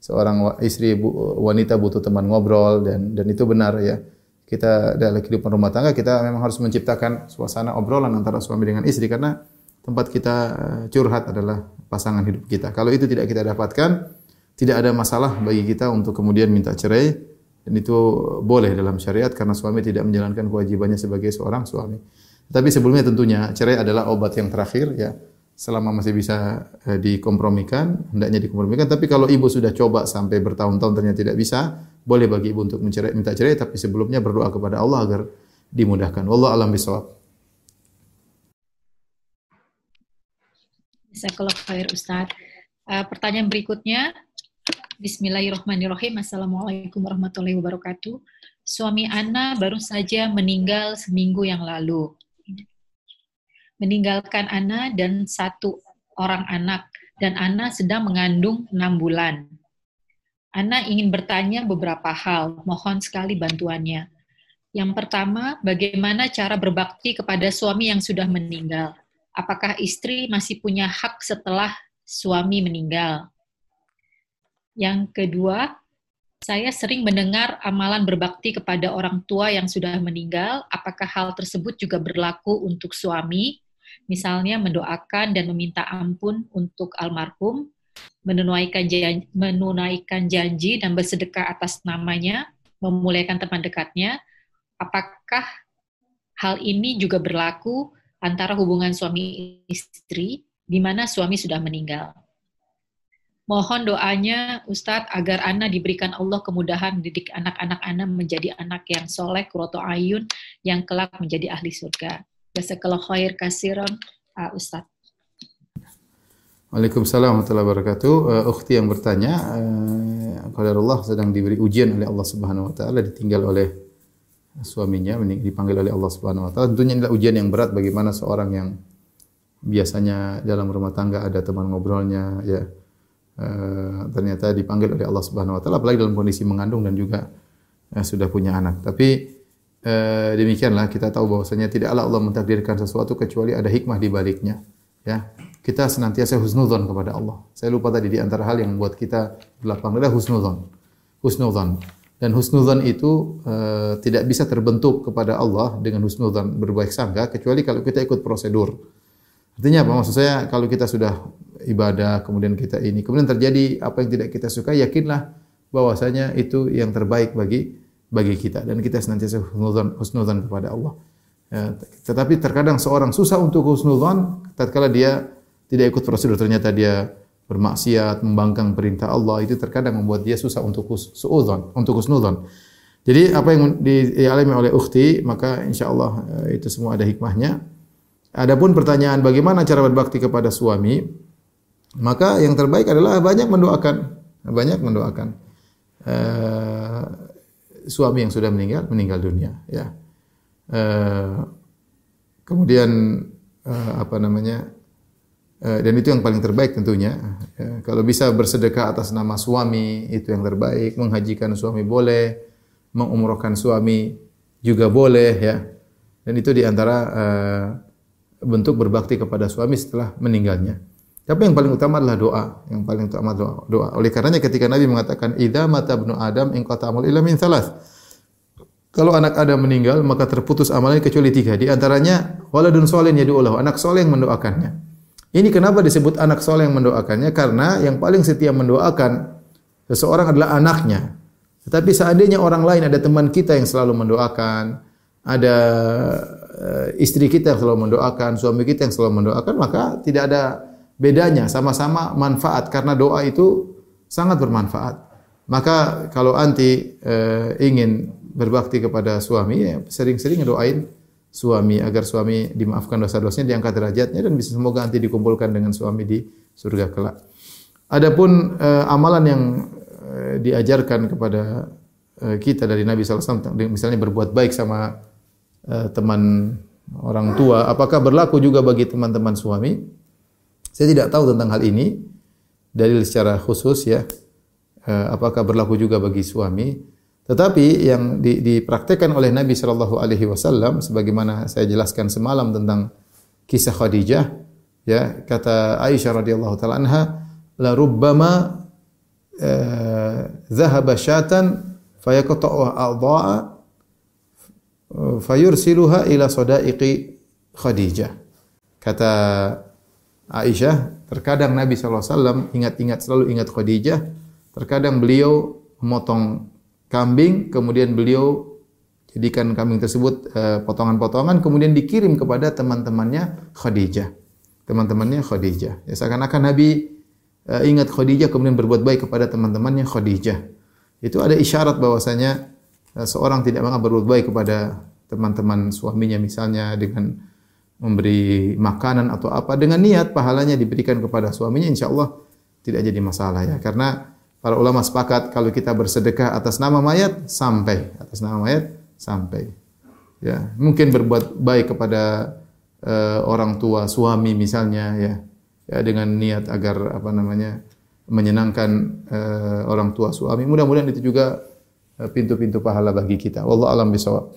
seorang istri wanita butuh teman ngobrol dan dan itu benar ya kita dalam kehidupan rumah tangga kita memang harus menciptakan suasana obrolan antara suami dengan istri karena tempat kita eh, curhat adalah pasangan hidup kita. Kalau itu tidak kita dapatkan, tidak ada masalah bagi kita untuk kemudian minta cerai dan itu boleh dalam syariat karena suami tidak menjalankan kewajibannya sebagai seorang suami. Tapi sebelumnya tentunya cerai adalah obat yang terakhir ya. Selama masih bisa eh, dikompromikan, hendaknya dikompromikan. Tapi kalau ibu sudah coba sampai bertahun-tahun ternyata tidak bisa, boleh bagi ibu untuk mencerai, minta cerai, tapi sebelumnya berdoa kepada Allah agar dimudahkan. Allah alam bisawab. Jazakallah khair Ustaz. Uh, pertanyaan berikutnya, Bismillahirrahmanirrahim. Assalamualaikum warahmatullahi wabarakatuh. Suami Ana baru saja meninggal seminggu yang lalu. Meninggalkan Ana dan satu orang anak, dan Ana sedang mengandung enam bulan. Ana ingin bertanya beberapa hal, mohon sekali bantuannya. Yang pertama, bagaimana cara berbakti kepada suami yang sudah meninggal? Apakah istri masih punya hak setelah suami meninggal? Yang kedua, saya sering mendengar amalan berbakti kepada orang tua yang sudah meninggal. Apakah hal tersebut juga berlaku untuk suami? Misalnya mendoakan dan meminta ampun untuk almarhum, menunaikan janji, menunaikan janji dan bersedekah atas namanya, memulaikan teman dekatnya, apakah hal ini juga berlaku antara hubungan suami istri di mana suami sudah meninggal? Mohon doanya Ustadz agar Ana diberikan Allah kemudahan mendidik anak-anak Ana menjadi anak yang soleh, kuroto ayun, yang kelak menjadi ahli surga. Jazakallah khair kasiron, Ustadz. Waalaikumsalam warahmatullahi wabarakatuh. Uh, ukhti yang bertanya, uh, Allah sedang diberi ujian oleh Allah Subhanahu wa taala, ditinggal oleh suaminya, dipanggil oleh Allah Subhanahu wa taala. Tentunya inilah ujian yang berat bagaimana seorang yang biasanya dalam rumah tangga ada teman ngobrolnya ya. Uh, ternyata dipanggil oleh Allah Subhanahu wa taala apalagi dalam kondisi mengandung dan juga uh, sudah punya anak. Tapi uh, demikianlah kita tahu bahwasanya tidaklah Allah mentakdirkan sesuatu kecuali ada hikmah di baliknya. Ya, kita senantiasa husnudzon kepada Allah. Saya lupa tadi di antara hal yang membuat kita berlapang dada husnudzon. Husnudzon. Dan husnudzon itu uh, tidak bisa terbentuk kepada Allah dengan husnudzon berbaik sangka kecuali kalau kita ikut prosedur. Artinya apa? Maksud saya kalau kita sudah ibadah kemudian kita ini kemudian terjadi apa yang tidak kita suka yakinlah bahwasanya itu yang terbaik bagi bagi kita dan kita senantiasa husnudzon husnudzon kepada Allah. Ya, tetapi terkadang seorang susah untuk husnudzon tatkala dia tidak ikut prosedur ternyata dia bermaksiat, membangkang perintah Allah itu terkadang membuat dia susah untuk suudzon, untuk husnudzon. Jadi apa yang dialami oleh ukhti maka insyaallah eh, itu semua ada hikmahnya. Adapun pertanyaan bagaimana cara berbakti kepada suami, maka yang terbaik adalah banyak mendoakan, banyak mendoakan. Uh, suami yang sudah meninggal meninggal dunia ya uh, kemudian uh, apa namanya dan itu yang paling terbaik tentunya uh, kalau bisa bersedekah atas nama suami itu yang terbaik menghajikan suami boleh mengumrohkan suami juga boleh ya dan itu di antara uh, bentuk berbakti kepada suami setelah meninggalnya tapi yang paling utama adalah doa. Yang paling utama doa. doa. Oleh karenanya ketika Nabi mengatakan idza mata ibnu Adam in qata amal illa min. Kalau anak Adam meninggal maka terputus amalnya kecuali tiga. Di antaranya waladun soleh yad'ulahu, anak soleh yang mendoakannya. Ini kenapa disebut anak soleh yang mendoakannya? Karena yang paling setia mendoakan seseorang adalah anaknya. Tetapi seandainya orang lain ada teman kita yang selalu mendoakan, ada eh, istri kita yang selalu mendoakan, suami kita yang selalu mendoakan, maka tidak ada bedanya sama-sama manfaat karena doa itu sangat bermanfaat. Maka kalau anti e, ingin berbakti kepada suami ya sering-sering doain suami agar suami dimaafkan dosa-dosanya, diangkat derajatnya dan bisa semoga anti dikumpulkan dengan suami di surga kelak. Adapun e, amalan yang e, diajarkan kepada e, kita dari Nabi SAW, misalnya berbuat baik sama teman orang tua, apakah berlaku juga bagi teman-teman suami? Saya tidak tahu tentang hal ini dalil secara khusus ya eh, apakah berlaku juga bagi suami tetapi yang di, dipraktekkan oleh Nabi Shallallahu Alaihi Wasallam sebagaimana saya jelaskan semalam tentang kisah Khadijah ya kata Aisyah radhiyallahu taala anha la rubbama uh, dhahaba syatan fayaqta'u a'dha'a fayursiluha ila sadaiqi Khadijah. Kata Aisyah, terkadang Nabi SAW ingat-ingat selalu ingat Khadijah, terkadang beliau memotong kambing, kemudian beliau jadikan kambing tersebut eh, potongan-potongan, kemudian dikirim kepada teman-temannya Khadijah. Teman-temannya Khadijah. Ya, seakan-akan Nabi uh, ingat Khadijah, kemudian berbuat baik kepada teman-temannya Khadijah. Itu ada isyarat bahwasanya uh, seorang tidak mengapa berbuat baik kepada teman-teman suaminya misalnya dengan memberi makanan atau apa dengan niat pahalanya diberikan kepada suaminya insya Allah tidak jadi masalah ya karena para ulama sepakat kalau kita bersedekah atas nama mayat sampai. Atas nama mayat sampai. Ya mungkin berbuat baik kepada uh, orang tua suami misalnya ya. Ya dengan niat agar apa namanya menyenangkan uh, orang tua suami. Mudah-mudahan itu juga eh, pintu-pintu uh, pahala bagi kita. Wallahu alam bisawab.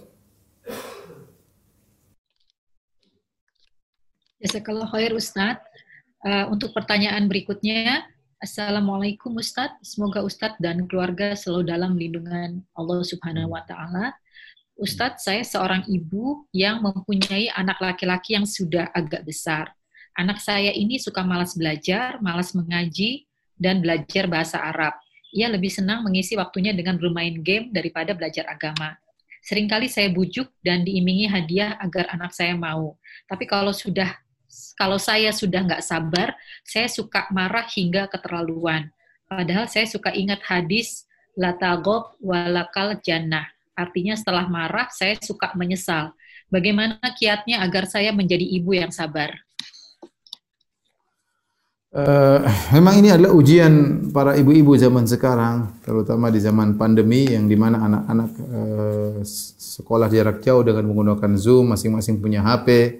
Jazakallah khair Ustadz. Uh, untuk pertanyaan berikutnya, Assalamualaikum Ustadz. Semoga Ustadz dan keluarga selalu dalam lindungan Allah Subhanahu wa taala. Ustadz, saya seorang ibu yang mempunyai anak laki-laki yang sudah agak besar. Anak saya ini suka malas belajar, malas mengaji, dan belajar bahasa Arab. Ia lebih senang mengisi waktunya dengan bermain game daripada belajar agama. Seringkali saya bujuk dan diimingi hadiah agar anak saya mau. Tapi kalau sudah kalau saya sudah nggak sabar, saya suka marah hingga keterlaluan. Padahal saya suka ingat hadis latagob walakal jannah. Artinya setelah marah, saya suka menyesal. Bagaimana kiatnya agar saya menjadi ibu yang sabar? Uh, memang ini adalah ujian para ibu-ibu zaman sekarang, terutama di zaman pandemi yang di mana anak-anak uh, sekolah jarak jauh dengan menggunakan Zoom, masing-masing punya HP,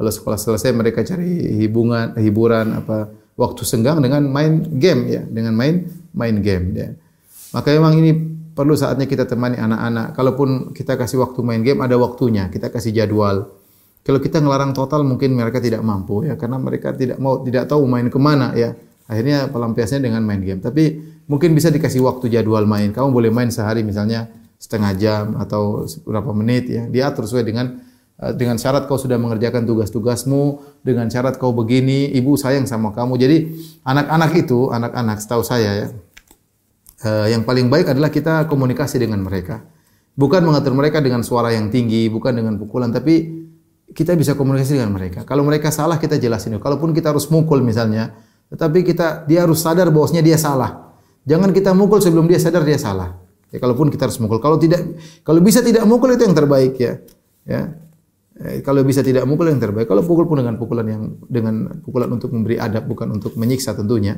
kalau sekolah selesai mereka cari hiburan, hiburan apa waktu senggang dengan main game ya, dengan main main game ya. Maka memang ini perlu saatnya kita temani anak-anak. Kalaupun kita kasih waktu main game ada waktunya, kita kasih jadwal. Kalau kita ngelarang total mungkin mereka tidak mampu ya karena mereka tidak mau tidak tahu main ke mana ya. Akhirnya pelampiasnya dengan main game. Tapi mungkin bisa dikasih waktu jadwal main. Kamu boleh main sehari misalnya setengah jam atau beberapa menit ya. Diatur sesuai dengan dengan syarat kau sudah mengerjakan tugas-tugasmu, dengan syarat kau begini, ibu sayang sama kamu. Jadi anak-anak itu, anak-anak setahu saya ya, eh, yang paling baik adalah kita komunikasi dengan mereka. Bukan mengatur mereka dengan suara yang tinggi, bukan dengan pukulan, tapi kita bisa komunikasi dengan mereka. Kalau mereka salah kita jelasin. Kalaupun kita harus mukul misalnya, tetapi kita dia harus sadar bahwasanya dia salah. Jangan kita mukul sebelum dia sadar dia salah. Ya, kalaupun kita harus mukul. Kalau tidak, kalau bisa tidak mukul itu yang terbaik ya. Ya. Eh, kalau bisa tidak mukul yang terbaik. Kalau pukul pun dengan pukulan yang dengan pukulan untuk memberi adab bukan untuk menyiksa tentunya.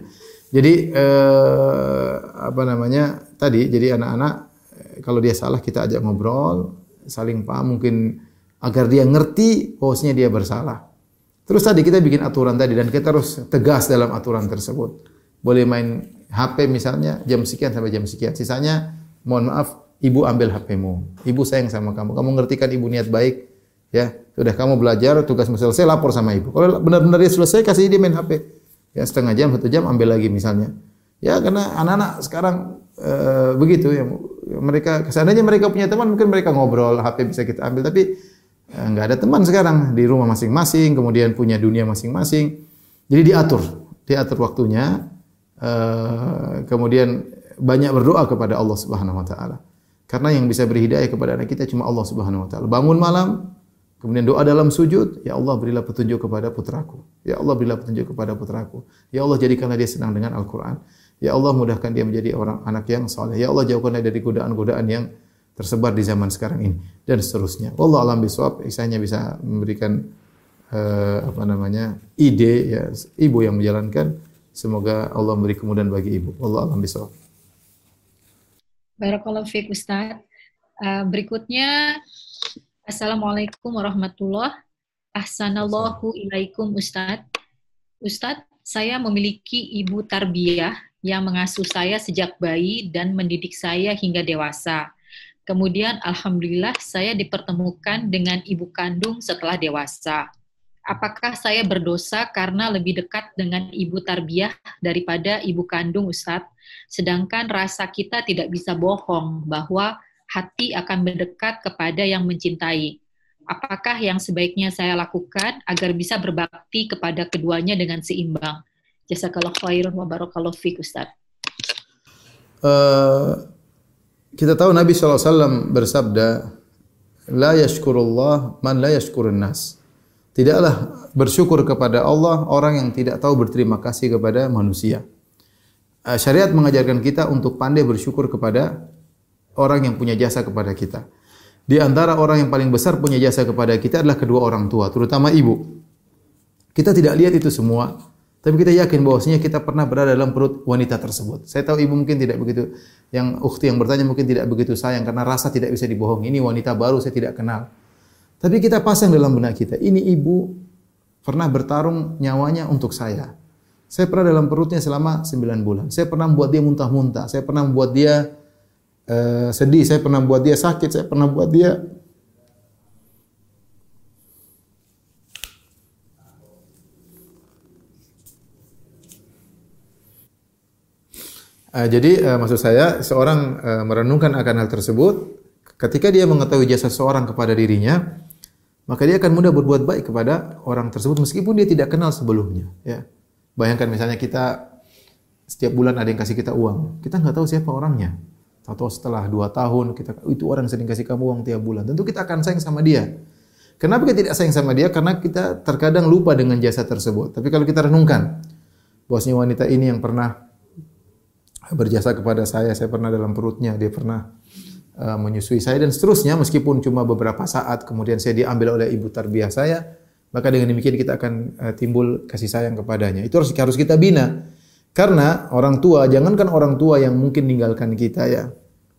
Jadi eh, apa namanya tadi? Jadi anak-anak eh, kalau dia salah kita ajak ngobrol, saling paham mungkin agar dia ngerti bahwasanya dia bersalah. Terus tadi kita bikin aturan tadi dan kita harus tegas dalam aturan tersebut. Boleh main HP misalnya jam sekian sampai jam sekian. Sisanya mohon maaf ibu ambil HPmu. Ibu sayang sama kamu. Kamu ngertikan ibu niat baik. Ya, sudah kamu belajar, tugasmu selesai, lapor sama ibu. Kalau benar-benar dia selesai, kasih dia main HP. Ya, setengah jam, satu jam, ambil lagi misalnya. Ya, karena anak-anak sekarang e, begitu ya. Mereka, seandainya mereka punya teman, mungkin mereka ngobrol, HP bisa kita ambil. Tapi nggak ada teman sekarang di rumah masing-masing, kemudian punya dunia masing-masing. Jadi diatur, diatur waktunya, uh, kemudian banyak berdoa kepada Allah Subhanahu Wa Taala. Karena yang bisa beri hidayah kepada anak kita cuma Allah Subhanahu Wa Taala. Bangun malam, kemudian doa dalam sujud, ya Allah berilah petunjuk kepada putraku. Ya Allah berilah petunjuk kepada putraku. Ya Allah jadikanlah dia senang dengan Al-Quran. Ya Allah mudahkan dia menjadi orang anak yang soleh. Ya Allah jauhkanlah dari godaan-godaan yang tersebar di zaman sekarang ini dan seterusnya. Allah alam bisawab, saya bisa memberikan uh, apa namanya ide ya ibu yang menjalankan. Semoga Allah memberi kemudahan bagi ibu. Allah alam bisawab. Barakallahu fiik Ustaz. Uh, berikutnya Assalamualaikum warahmatullahi Ahsanallahu ilaikum Ustaz. Ustaz, saya memiliki ibu tarbiyah yang mengasuh saya sejak bayi dan mendidik saya hingga dewasa. Kemudian alhamdulillah saya dipertemukan dengan ibu kandung setelah dewasa. Apakah saya berdosa karena lebih dekat dengan ibu tarbiyah daripada ibu kandung Ustadz? Sedangkan rasa kita tidak bisa bohong bahwa hati akan mendekat kepada yang mencintai. Apakah yang sebaiknya saya lakukan agar bisa berbakti kepada keduanya dengan seimbang? Jazakallah khairun wa barakallahu fiik Ustaz. Uh, kita tahu Nabi SAW bersabda, La yashkurullah man la yashkurun nas. Tidaklah bersyukur kepada Allah orang yang tidak tahu berterima kasih kepada manusia. Uh, syariat mengajarkan kita untuk pandai bersyukur kepada orang yang punya jasa kepada kita. Di antara orang yang paling besar punya jasa kepada kita adalah kedua orang tua, terutama ibu. Kita tidak lihat itu semua, tapi kita yakin bahwasanya kita pernah berada dalam perut wanita tersebut. Saya tahu ibu mungkin tidak begitu, yang ukhti yang bertanya mungkin tidak begitu sayang karena rasa tidak bisa dibohongi. Ini wanita baru saya tidak kenal. Tapi kita pasang dalam benak kita, ini ibu pernah bertarung nyawanya untuk saya. Saya pernah dalam perutnya selama 9 bulan. Saya pernah membuat dia muntah-muntah. Saya pernah membuat dia uh, sedih. Saya pernah membuat dia sakit. Saya pernah membuat dia Uh, jadi uh, maksud saya seorang uh, merenungkan akan hal tersebut ketika dia mengetahui jasa seorang kepada dirinya maka dia akan mudah berbuat baik kepada orang tersebut meskipun dia tidak kenal sebelumnya ya. Bayangkan misalnya kita setiap bulan ada yang kasih kita uang, kita nggak tahu siapa orangnya. Atau setelah dua tahun kita itu orang sering kasih kamu uang tiap bulan, tentu kita akan sayang sama dia. Kenapa kita tidak sayang sama dia? Karena kita terkadang lupa dengan jasa tersebut. Tapi kalau kita renungkan, bosnya wanita ini yang pernah berjasa kepada saya, saya pernah dalam perutnya, dia pernah uh, menyusui saya dan seterusnya meskipun cuma beberapa saat kemudian saya diambil oleh ibu tarbiyah saya, maka dengan demikian kita akan uh, timbul kasih sayang kepadanya. Itu harus harus kita bina. Karena orang tua, jangankan orang tua yang mungkin meninggalkan kita ya.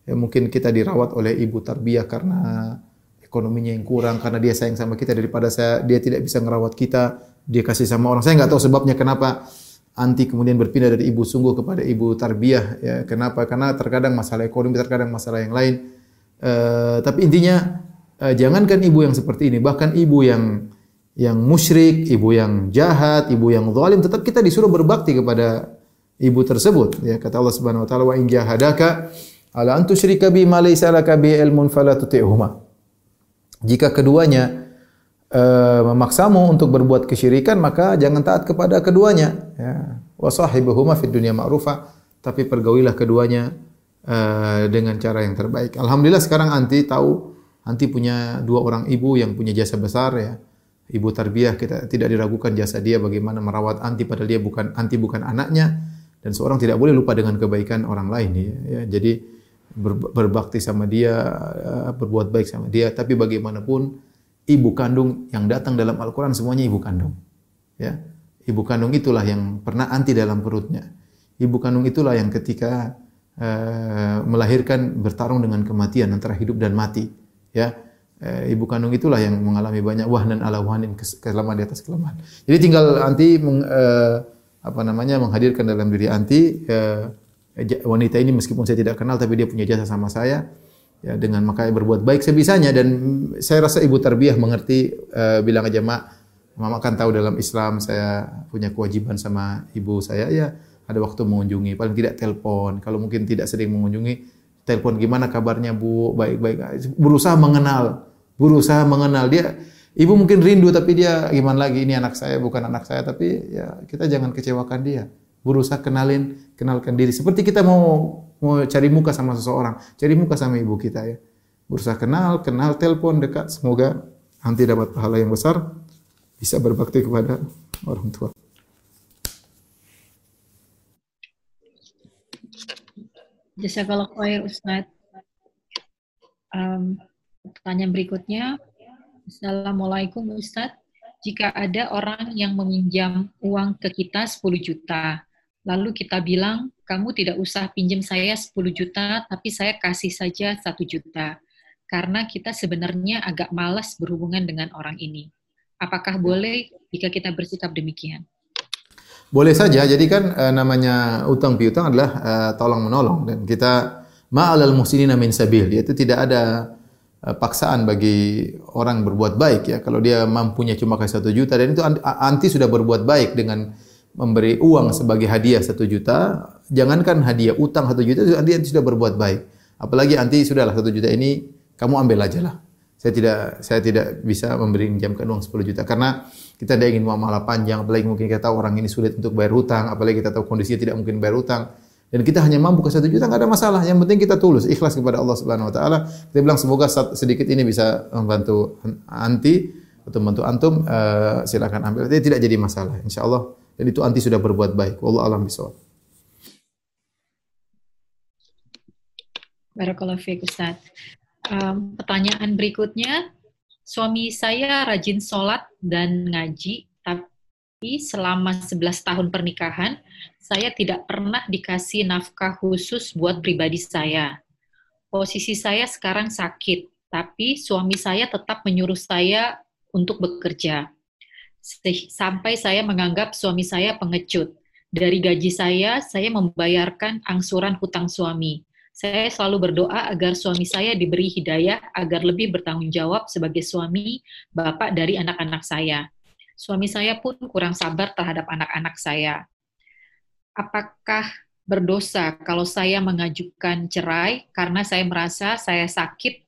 Ya mungkin kita dirawat oleh ibu tarbiyah karena ekonominya yang kurang, karena dia sayang sama kita daripada saya dia tidak bisa merawat kita, dia kasih sama orang. Saya nggak tahu sebabnya kenapa anti kemudian berpindah dari ibu sungguh kepada ibu tarbiyah ya kenapa karena terkadang masalah ekonomi terkadang masalah yang lain uh, tapi intinya uh, jangankan ibu yang seperti ini bahkan ibu yang yang musyrik ibu yang jahat ibu yang zalim tetap kita disuruh berbakti kepada ibu tersebut. Ya kata Allah Subhanahu wa taala wa in jahadaka ala an tusyrika bi ma laysa laka bi ilmun fala tuti'huma. Jika keduanya uh, memaksamu untuk berbuat kesyirikan maka jangan taat kepada keduanya. Ya wa sahibuhuma fid dunya ma'rufa. Tapi pergaulilah keduanya uh, dengan cara yang terbaik. Alhamdulillah sekarang anti tahu anti punya dua orang ibu yang punya jasa besar ya. Ibu tarbiyah kita tidak diragukan jasa dia bagaimana merawat anti padahal dia bukan anti bukan anaknya dan seorang tidak boleh lupa dengan kebaikan orang lain ya. ya jadi ber, berbakti sama dia, uh, berbuat baik sama dia, tapi bagaimanapun ibu kandung yang datang dalam Al-Qur'an semuanya ibu kandung. Ya. Ibu kandung itulah yang pernah anti dalam perutnya. Ibu kandung itulah yang ketika uh, melahirkan bertarung dengan kematian antara hidup dan mati. Ya, uh, ibu kandung itulah yang mengalami banyak wahnan ala wahnin kelemahan di atas kelemahan. Jadi tinggal anti meng, uh, apa namanya menghadirkan dalam diri anti uh, wanita ini meskipun saya tidak kenal tapi dia punya jasa sama saya ya dengan makanya berbuat baik sebisanya. Dan saya rasa ibu tarbiyah mengerti uh, bilang aja mak mama kan tahu dalam Islam saya punya kewajiban sama ibu saya. Ya ada waktu mengunjungi paling tidak telepon. Kalau mungkin tidak sering mengunjungi telepon gimana kabarnya bu? Baik-baik. Berusaha mengenal berusaha mengenal. Dia ibu mungkin rindu tapi dia gimana lagi ini anak saya bukan anak saya tapi ya kita jangan kecewakan dia berusaha kenalin, kenalkan diri. Seperti kita mau mau cari muka sama seseorang, cari muka sama ibu kita ya. Berusaha kenal, kenal, telepon dekat. Semoga nanti dapat pahala yang besar, bisa berbakti kepada orang tua. Jazakallah khair Ustaz. Um, pertanyaan berikutnya. Assalamualaikum Ustaz. Jika ada orang yang meminjam uang ke kita 10 juta, lalu kita bilang, kamu tidak usah pinjam saya 10 juta, tapi saya kasih saja 1 juta. Karena kita sebenarnya agak malas berhubungan dengan orang ini. Apakah boleh jika kita bersikap demikian? Boleh saja. Jadi kan e, namanya utang piutang adalah e, tolong menolong dan kita ma'alal muhsinina min sabil yaitu tidak ada paksaan bagi orang berbuat baik ya. Kalau dia mampunya cuma kasih satu juta dan itu anti sudah berbuat baik dengan memberi uang sebagai hadiah satu juta, jangankan hadiah utang satu juta, dia sudah berbuat baik. Apalagi anti sudahlah satu juta ini kamu ambil aja lah. Saya tidak saya tidak bisa memberi menjamkan uang 10 juta karena kita tidak ingin muamalah panjang, apalagi mungkin kita tahu orang ini sulit untuk bayar hutang, apalagi kita tahu kondisinya tidak mungkin bayar hutang. Dan kita hanya mampu ke satu juta, nggak ada masalah. Yang penting kita tulus, ikhlas kepada Allah Subhanahu Wa Taala. Kita bilang semoga sedikit ini bisa membantu anti atau membantu antum. Uh, silakan ambil. Jadi tidak jadi masalah. Insya Allah dan itu anti sudah berbuat baik. Wallahu alam bisawab. Barakallahu fiik Ustaz. Um, pertanyaan berikutnya, suami saya rajin sholat dan ngaji, tapi selama 11 tahun pernikahan, saya tidak pernah dikasih nafkah khusus buat pribadi saya. Posisi saya sekarang sakit, tapi suami saya tetap menyuruh saya untuk bekerja sampai saya menganggap suami saya pengecut. Dari gaji saya, saya membayarkan angsuran hutang suami. Saya selalu berdoa agar suami saya diberi hidayah agar lebih bertanggung jawab sebagai suami, bapak dari anak-anak saya. Suami saya pun kurang sabar terhadap anak-anak saya. Apakah berdosa kalau saya mengajukan cerai karena saya merasa saya sakit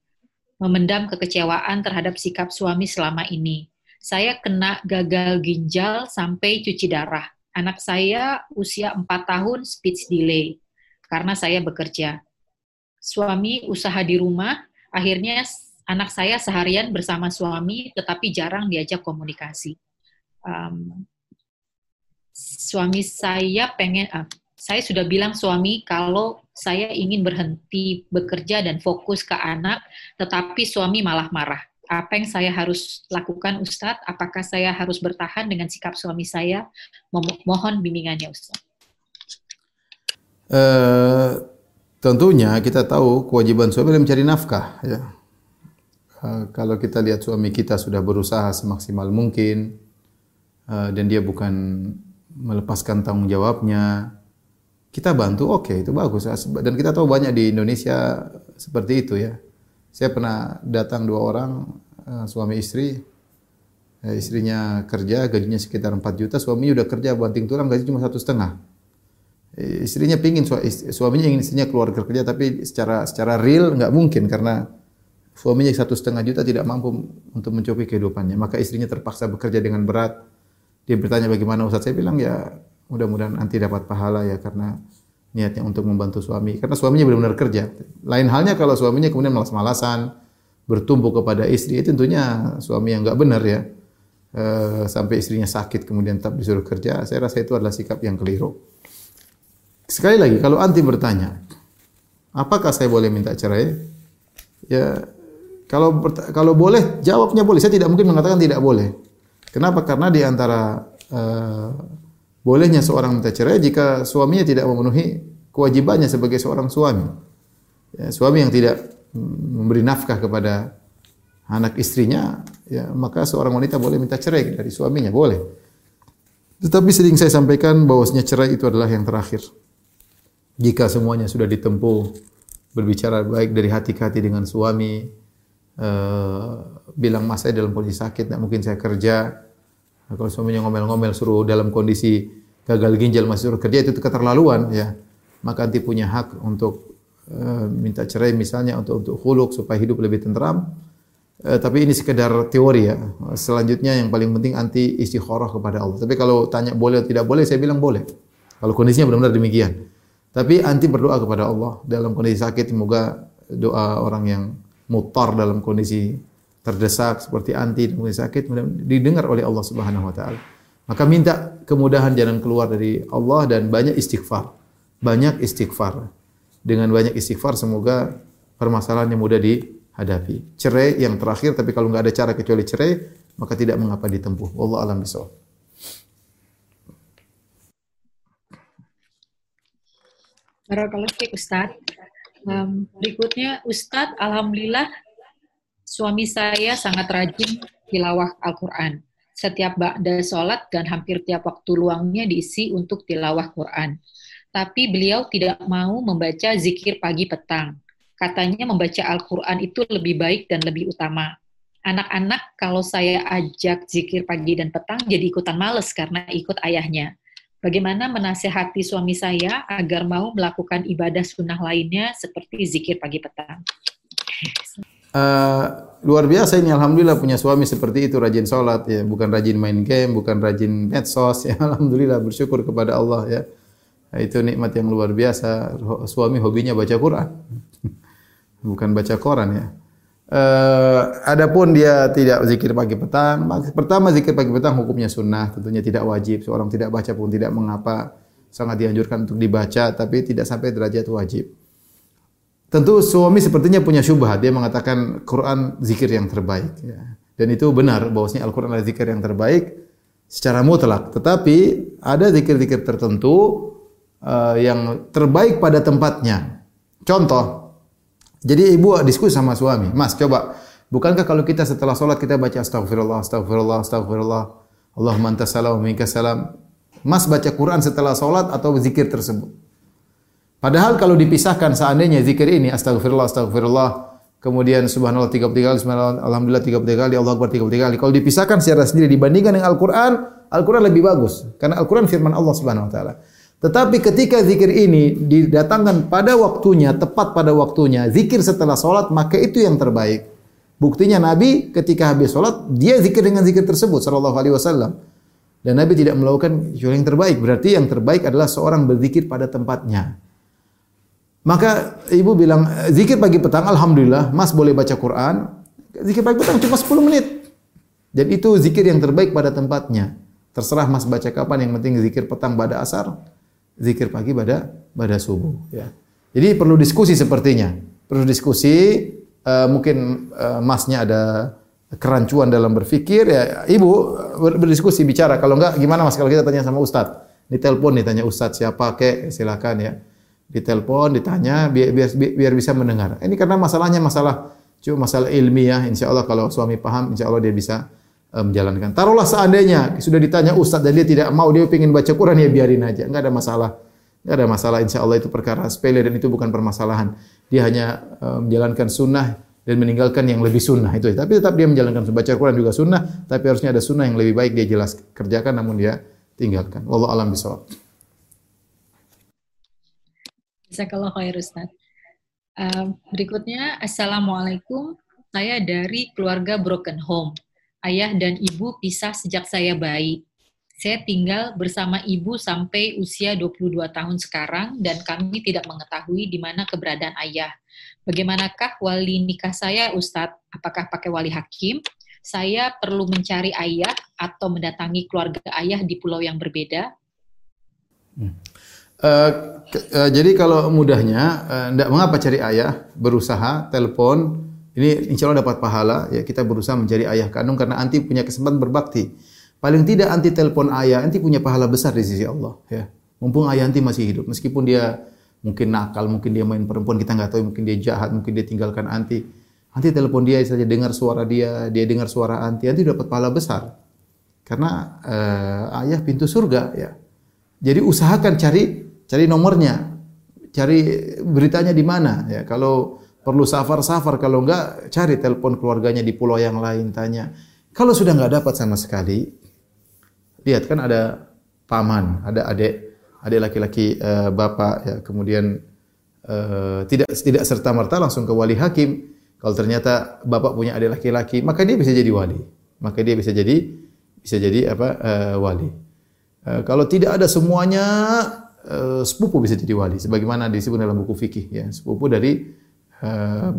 memendam kekecewaan terhadap sikap suami selama ini? saya kena gagal ginjal sampai cuci darah. Anak saya usia 4 tahun speech delay karena saya bekerja. Suami usaha di rumah, akhirnya anak saya seharian bersama suami tetapi jarang diajak komunikasi. Um, suami saya pengen, uh, saya sudah bilang suami kalau saya ingin berhenti bekerja dan fokus ke anak, tetapi suami malah marah apa yang saya harus lakukan Ustadz? Apakah saya harus bertahan dengan sikap suami saya? Mohon bimbingannya Ustadz. Uh, tentunya kita tahu kewajiban suami adalah mencari nafkah. Ya. Uh, kalau kita lihat suami kita sudah berusaha semaksimal mungkin uh, dan dia bukan melepaskan tanggung jawabnya, kita bantu oke okay, itu bagus. Dan kita tahu banyak di Indonesia seperti itu ya saya pernah datang dua orang uh, suami istri. Uh, istrinya kerja, gajinya sekitar 4 juta, suaminya udah kerja banting tulang, gaji cuma satu setengah. Uh, istrinya pingin suaminya ingin istrinya keluar kerja, tapi secara secara real nggak mungkin karena suaminya satu setengah juta tidak mampu untuk mencukupi kehidupannya. Maka istrinya terpaksa bekerja dengan berat. Dia bertanya bagaimana Ustaz? Saya bilang ya mudah-mudahan nanti dapat pahala ya karena niatnya untuk membantu suami karena suaminya benar-benar kerja. Lain halnya kalau suaminya kemudian malas-malasan, bertumpu kepada istri, itu tentunya suami yang nggak benar ya. E, sampai istrinya sakit kemudian tetap disuruh kerja, saya rasa itu adalah sikap yang keliru. Sekali lagi, kalau anti bertanya, apakah saya boleh minta cerai? Ya, kalau kalau boleh, jawabnya boleh. Saya tidak mungkin mengatakan tidak boleh. Kenapa? Karena di antara uh, bolehnya seorang minta cerai jika suaminya tidak memenuhi kewajibannya sebagai seorang suami. Ya, suami yang tidak memberi nafkah kepada anak istrinya, ya maka seorang wanita boleh minta cerai dari suaminya, boleh. Tetapi sering saya sampaikan bahwasanya cerai itu adalah yang terakhir. Jika semuanya sudah ditempuh, berbicara baik dari hati ke hati dengan suami, uh, bilang mas saya dalam kondisi sakit, tidak mungkin saya kerja, Nah, kalau suaminya ngomel-ngomel suruh dalam kondisi gagal ginjal masih suruh kerja itu keterlaluan ya. Maka nanti punya hak untuk uh, minta cerai misalnya untuk untuk khuluk supaya hidup lebih tenteram. Uh, tapi ini sekedar teori ya. Selanjutnya yang paling penting anti istikharah kepada Allah. Tapi kalau tanya boleh atau tidak boleh, saya bilang boleh. Kalau kondisinya benar-benar demikian. Tapi anti berdoa kepada Allah dalam kondisi sakit semoga doa orang yang mutar dalam kondisi terdesak seperti anti dan mungkin sakit didengar oleh Allah Subhanahu wa taala. Maka minta kemudahan jalan keluar dari Allah dan banyak istighfar. Banyak istighfar. Dengan banyak istighfar semoga permasalahannya mudah dihadapi. Cerai yang terakhir tapi kalau nggak ada cara kecuali cerai maka tidak mengapa ditempuh. Allah alam bisawab. Barakallahu Ustaz. Um, berikutnya Ustadz, Alhamdulillah Suami saya sangat rajin tilawah Al-Quran. Setiap ba'da sholat dan hampir tiap waktu luangnya diisi untuk tilawah Quran. Tapi beliau tidak mau membaca zikir pagi petang. Katanya membaca Al-Quran itu lebih baik dan lebih utama. Anak-anak kalau saya ajak zikir pagi dan petang jadi ikutan males karena ikut ayahnya. Bagaimana menasehati suami saya agar mau melakukan ibadah sunnah lainnya seperti zikir pagi petang? Uh, luar biasa ini alhamdulillah punya suami seperti itu rajin sholat ya. Bukan rajin main game bukan rajin medsos ya. (laughs) Alhamdulillah bersyukur kepada Allah ya. Nah, itu nikmat yang luar biasa. Suami hobinya baca Quran. (laughs) Bukan baca koran ya. Uh, adapun dia tidak zikir pagi petang pertama zikir pagi petang hukumnya sunnah tentunya tidak wajib. Seorang tidak baca pun tidak mengapa sangat dianjurkan untuk dibaca tapi tidak sampai derajat wajib Tentu suami sepertinya punya syubhat. Dia mengatakan Quran zikir yang terbaik. Ya. Dan itu benar bahwasanya Al-Quran adalah zikir yang terbaik secara mutlak. Tetapi ada zikir-zikir tertentu uh, yang terbaik pada tempatnya. Contoh, jadi ibu diskusi sama suami. Mas, coba, bukankah kalau kita setelah sholat kita baca astagfirullah, astagfirullah, astagfirullah, Allahumma antas salam, minka salam. Mas baca Quran setelah sholat atau zikir tersebut? Padahal kalau dipisahkan seandainya zikir ini astagfirullah astagfirullah kemudian subhanallah 33 kali subhanallah alhamdulillah 33 kali Allah akbar 33 kali kalau dipisahkan secara sendiri dibandingkan dengan Al-Qur'an Al-Qur'an lebih bagus karena Al-Qur'an firman Allah Subhanahu wa taala. Tetapi ketika zikir ini didatangkan pada waktunya, tepat pada waktunya, zikir setelah sholat, maka itu yang terbaik. Buktinya Nabi ketika habis sholat, dia zikir dengan zikir tersebut, sallallahu alaihi wasallam. Dan Nabi tidak melakukan yang terbaik. Berarti yang terbaik adalah seorang berzikir pada tempatnya. Maka ibu bilang, zikir pagi petang, Alhamdulillah, mas boleh baca Quran. Zikir pagi petang cuma 10 menit. Dan itu zikir yang terbaik pada tempatnya. Terserah mas baca kapan, yang penting zikir petang pada asar, zikir pagi pada pada subuh. Ya. Jadi perlu diskusi sepertinya. Perlu diskusi, uh, mungkin uh, masnya ada kerancuan dalam berpikir, ya ibu berdiskusi, bicara. Kalau enggak, gimana mas kalau kita tanya sama ustadz? Di telepon nih tanya ustadz siapa kek, silakan ya ditelepon, ditanya biar, biar biar bisa mendengar. Ini karena masalahnya masalah cuma masalah ilmiah. Insya Allah kalau suami paham, insya Allah dia bisa um, menjalankan. Taruhlah seandainya sudah ditanya ustaz dan dia tidak mau, dia ingin baca Quran ya biarin aja, nggak ada masalah. Nggak ada masalah, insya Allah itu perkara sepele dan itu bukan permasalahan. Dia hanya um, menjalankan sunnah dan meninggalkan yang lebih sunnah itu. Tapi tetap dia menjalankan baca Quran juga sunnah, tapi harusnya ada sunnah yang lebih baik dia jelas kerjakan namun dia tinggalkan. Wallahu alam bisawab. Jazakallah khair Ustaz. Berikutnya, Assalamualaikum. Saya dari keluarga broken home. Ayah dan ibu pisah sejak saya bayi. Saya tinggal bersama ibu sampai usia 22 tahun sekarang dan kami tidak mengetahui di mana keberadaan ayah. Bagaimanakah wali nikah saya, Ustadz? Apakah pakai wali hakim? Saya perlu mencari ayah atau mendatangi keluarga ayah di pulau yang berbeda? Hmm. Uh, uh, jadi kalau mudahnya, uh, mengapa cari ayah? Berusaha, telepon, ini insya Allah dapat pahala. Ya kita berusaha mencari ayah kandung karena anti punya kesempatan berbakti. Paling tidak anti telepon ayah, anti punya pahala besar di sisi Allah. Ya. Mumpung ayah anti masih hidup, meskipun dia mungkin nakal, mungkin dia main perempuan, kita nggak tahu, mungkin dia jahat, mungkin dia tinggalkan anti. Anti telepon dia saja dengar suara dia, dia dengar suara anti, anti dapat pahala besar. Karena uh, ayah pintu surga ya. Jadi usahakan cari cari nomornya, cari beritanya di mana ya. Kalau perlu safar-safar kalau enggak cari telepon keluarganya di pulau yang lain tanya. Kalau sudah enggak dapat sama sekali, lihat kan ada paman, ada adik, adik laki-laki uh, bapak ya, kemudian uh, tidak tidak serta merta langsung ke wali hakim. Kalau ternyata bapak punya adik laki-laki, maka dia bisa jadi wali. Maka dia bisa jadi bisa jadi apa uh, wali. Uh, kalau tidak ada semuanya uh, sepupu bisa jadi wali sebagaimana disebut dalam buku fikih ya. Sepupu dari uh,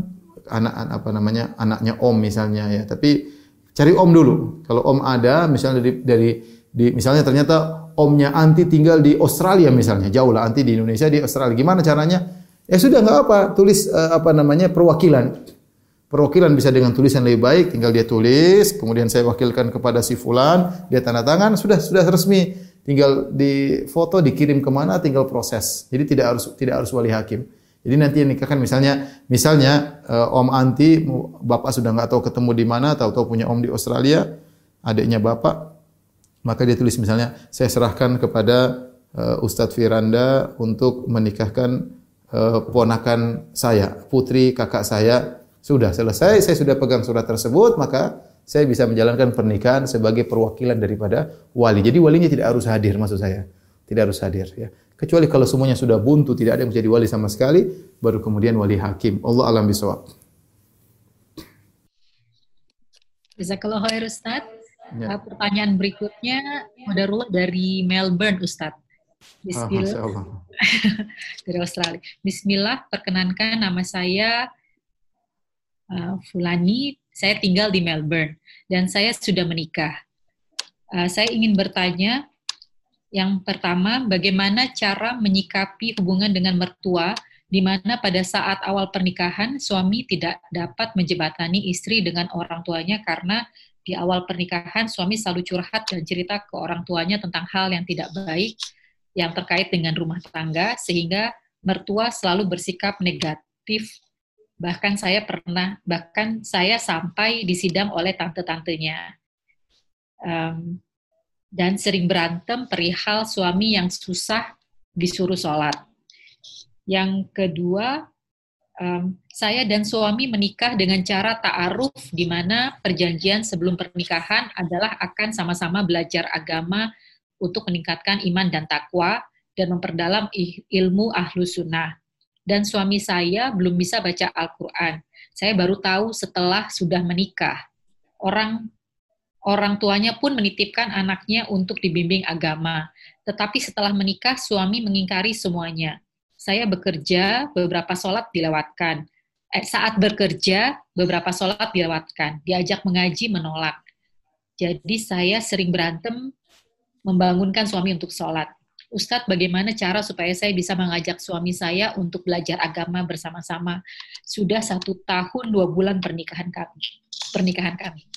anak apa namanya anaknya om misalnya ya. Tapi cari om dulu. Kalau om ada misalnya dari dari di misalnya ternyata omnya anti tinggal di Australia misalnya jauh lah anti di Indonesia di Australia. Gimana caranya? Ya sudah nggak apa tulis uh, apa namanya perwakilan. Perwakilan bisa dengan tulisan lebih baik tinggal dia tulis kemudian saya wakilkan kepada si fulan dia tanda tangan sudah sudah resmi tinggal di foto dikirim ke mana tinggal proses jadi tidak harus tidak harus wali hakim jadi nanti yang nikahkan misalnya misalnya uh, Om Anti bapak sudah nggak tahu ketemu di mana, tahu-tahu punya Om di Australia, adiknya bapak, maka dia tulis misalnya saya serahkan kepada uh, Ustadz Firanda untuk menikahkan uh, ponakan saya, putri kakak saya. Sudah selesai, saya sudah pegang surat tersebut, maka saya bisa menjalankan pernikahan sebagai perwakilan daripada wali. Jadi walinya tidak harus hadir maksud saya. Tidak harus hadir ya. Kecuali kalau semuanya sudah buntu, tidak ada yang menjadi wali sama sekali, baru kemudian wali hakim. Allah alam bisawab. Jazakallah khair Ustaz. Ya. Uh, pertanyaan berikutnya Mudarullah dari Melbourne Ustaz. Bismillah. Oh, (laughs) dari Australia. Bismillah, perkenankan nama saya uh, Fulani. Saya tinggal di Melbourne dan saya sudah menikah. Uh, saya ingin bertanya, yang pertama, bagaimana cara menyikapi hubungan dengan mertua di mana pada saat awal pernikahan suami tidak dapat menjebatani istri dengan orang tuanya karena di awal pernikahan suami selalu curhat dan cerita ke orang tuanya tentang hal yang tidak baik yang terkait dengan rumah tangga sehingga mertua selalu bersikap negatif bahkan saya pernah bahkan saya sampai disidang oleh tante-tantenya um, dan sering berantem perihal suami yang susah disuruh sholat. Yang kedua, um, saya dan suami menikah dengan cara ta'aruf di mana perjanjian sebelum pernikahan adalah akan sama-sama belajar agama untuk meningkatkan iman dan takwa dan memperdalam ilmu ahlu sunnah. Dan suami saya belum bisa baca Al-Quran. Saya baru tahu setelah sudah menikah. Orang Orang tuanya pun menitipkan anaknya untuk dibimbing agama. Tetapi setelah menikah, suami mengingkari semuanya. Saya bekerja, beberapa sholat dilewatkan. Eh, saat bekerja, beberapa sholat dilewatkan. Diajak mengaji, menolak. Jadi saya sering berantem membangunkan suami untuk sholat. Ustadz, bagaimana cara supaya saya bisa mengajak suami saya untuk belajar agama bersama-sama? Sudah satu tahun dua bulan pernikahan kami. Pernikahan kami.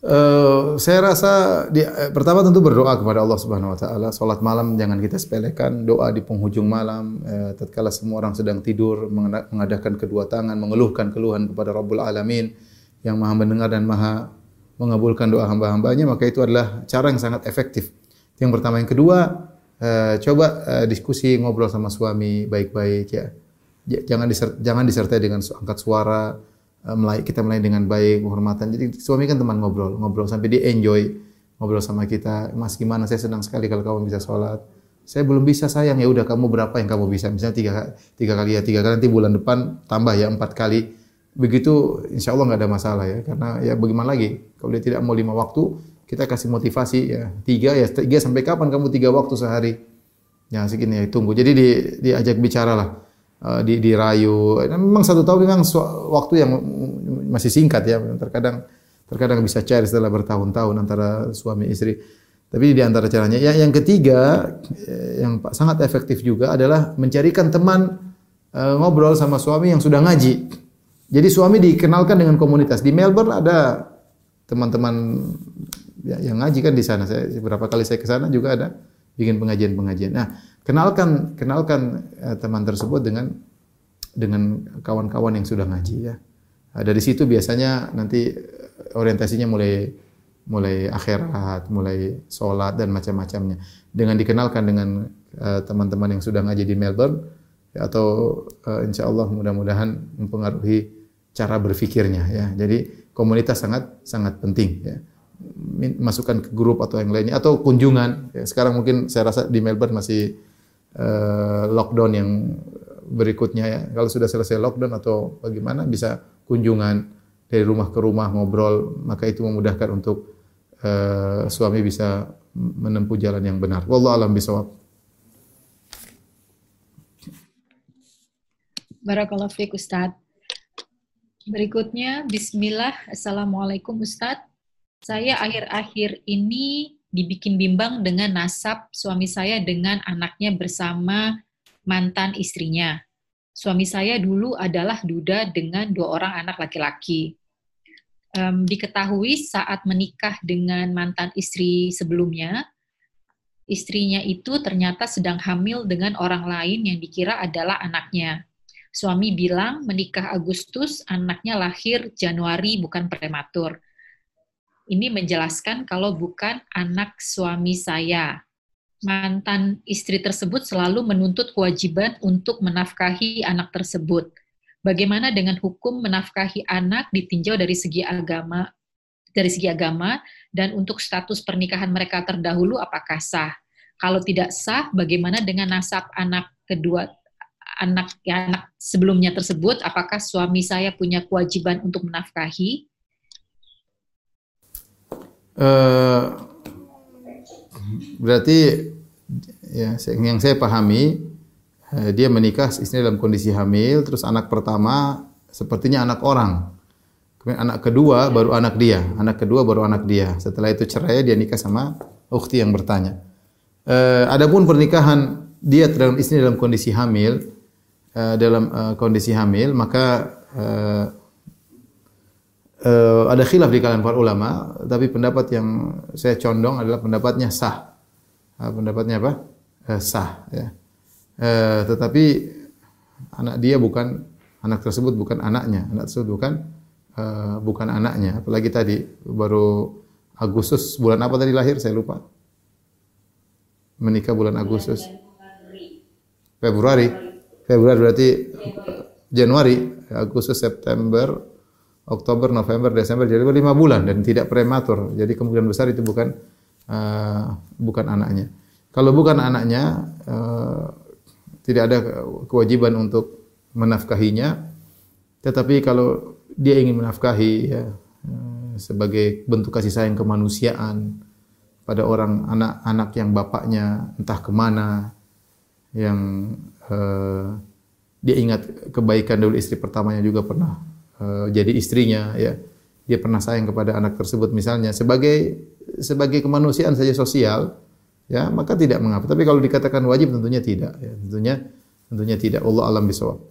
Uh, saya rasa di, eh, pertama tentu berdoa kepada Allah Subhanahu wa taala. Salat malam jangan kita sepelekan, doa di penghujung malam eh, tatkala semua orang sedang tidur mengadakan kedua tangan mengeluhkan keluhan kepada Rabbul Alamin yang Maha mendengar dan Maha mengabulkan doa hamba-hambanya, maka itu adalah cara yang sangat efektif. Yang pertama, yang kedua, uh, coba uh, diskusi ngobrol sama suami baik-baik ya. Jangan diser, jangan disertai dengan angkat suara, mulai kita mulai dengan baik, penghormatan. Jadi suami kan teman ngobrol, ngobrol sampai dia enjoy ngobrol sama kita. Mas gimana? Saya senang sekali kalau kamu bisa sholat. Saya belum bisa sayang ya udah kamu berapa yang kamu bisa? Misalnya tiga, tiga kali ya tiga kali nanti bulan depan tambah ya empat kali. Begitu insya Allah nggak ada masalah ya karena ya bagaimana lagi kalau dia tidak mau lima waktu kita kasih motivasi ya. Tiga ya tiga sampai kapan kamu tiga waktu sehari? Ya segini ya tunggu. Jadi di, diajak bicara lah. Uh, di dirayu. Memang satu tahun memang waktu yang masih singkat ya. Terkadang terkadang bisa cair setelah bertahun-tahun antara suami istri. Tapi di antara caranya yang yang ketiga eh, yang sangat efektif juga adalah mencarikan teman uh, ngobrol sama suami yang sudah ngaji. Jadi suami dikenalkan dengan komunitas. Di Melbourne ada teman-teman ya, yang ngaji kan di sana. Saya beberapa kali saya ke sana juga ada bikin pengajian-pengajian. Nah, kenalkan kenalkan eh, teman tersebut dengan dengan kawan-kawan yang sudah ngaji ya. Nah, dari situ biasanya nanti eh, orientasinya mulai mulai akhirat, mulai sholat dan macam-macamnya. Dengan dikenalkan dengan uh, teman-teman yang sudah ngaji di Melbourne ya, atau uh, insya Allah mudah-mudahan mempengaruhi cara berfikirnya ya. Jadi komunitas sangat sangat penting ya masukkan ke grup atau yang lainnya atau kunjungan. Ya, sekarang mungkin saya rasa di Melbourne masih uh, lockdown yang berikutnya ya. Kalau sudah selesai lockdown atau bagaimana bisa kunjungan dari rumah ke rumah ngobrol, maka itu memudahkan untuk uh, suami bisa menempuh jalan yang benar. Wallahu alam bisawab. Barakallahu fiik Ustaz. Berikutnya, Bismillah. Assalamualaikum Ustadz. Saya akhir-akhir ini dibikin bimbang dengan nasab suami saya dengan anaknya bersama mantan istrinya. Suami saya dulu adalah duda dengan dua orang anak laki-laki. Um, diketahui saat menikah dengan mantan istri sebelumnya, istrinya itu ternyata sedang hamil dengan orang lain yang dikira adalah anaknya. Suami bilang menikah Agustus, anaknya lahir Januari bukan prematur ini menjelaskan kalau bukan anak suami saya. Mantan istri tersebut selalu menuntut kewajiban untuk menafkahi anak tersebut. Bagaimana dengan hukum menafkahi anak ditinjau dari segi agama dari segi agama dan untuk status pernikahan mereka terdahulu apakah sah? Kalau tidak sah, bagaimana dengan nasab anak kedua anak ya, anak sebelumnya tersebut? Apakah suami saya punya kewajiban untuk menafkahi? Uh, berarti ya yang saya pahami uh, dia menikah istri dalam kondisi hamil terus anak pertama sepertinya anak orang. Kemudian anak kedua baru anak dia. Anak kedua baru anak dia. Setelah itu cerai dia nikah sama ukhti yang bertanya. Uh, adapun pernikahan dia dalam istri dalam kondisi hamil uh, dalam uh, kondisi hamil maka uh, uh, ada khilaf di kalangan para ulama, tapi pendapat yang saya condong adalah pendapatnya sah. Uh, pendapatnya apa? Uh, sah. Ya. Uh, tetapi anak dia bukan anak tersebut bukan anaknya, anak tersebut bukan uh, bukan anaknya. Apalagi tadi baru Agustus bulan apa tadi lahir saya lupa. Menikah bulan Agustus. Februari. Februari berarti Januari, Agustus, September, Oktober, November, Desember, jadi lima bulan dan tidak prematur. Jadi kemungkinan besar itu bukan uh, bukan anaknya. Kalau bukan anaknya, uh, tidak ada kewajiban untuk menafkahinya. Tetapi kalau dia ingin menafkahi ya, uh, sebagai bentuk kasih sayang kemanusiaan pada orang anak-anak yang bapaknya entah ke mana, yang uh, dia ingat kebaikan dulu istri pertamanya juga pernah Eh, jadi istrinya ya. Dia pernah sayang kepada anak tersebut misalnya. Sebagai sebagai kemanusiaan saja sosial ya maka tidak mengapa. Tapi kalau dikatakan wajib tentunya tidak ya. Tentunya tentunya tidak. Allah alam bisawab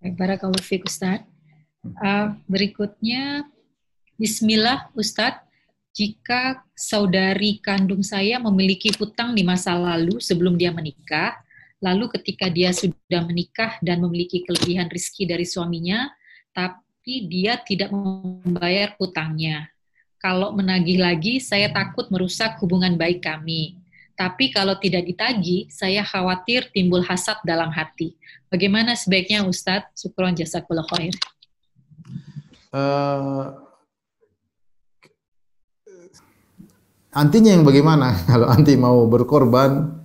Baik, barakallahu fiik Ustaz. Uh, berikutnya Bismillah Ustadz, jika saudari kandung saya memiliki hutang di masa lalu sebelum dia menikah, Lalu ketika dia sudah menikah dan memiliki kelebihan rizki dari suaminya, tapi dia tidak membayar utangnya. Kalau menagih lagi, saya takut merusak hubungan baik kami. Tapi kalau tidak ditagih, saya khawatir timbul hasad dalam hati. Bagaimana sebaiknya Ustadz? Syukron jazakullah khair. Uh, antinya yang bagaimana? (laughs) Kalau anti mau berkorban,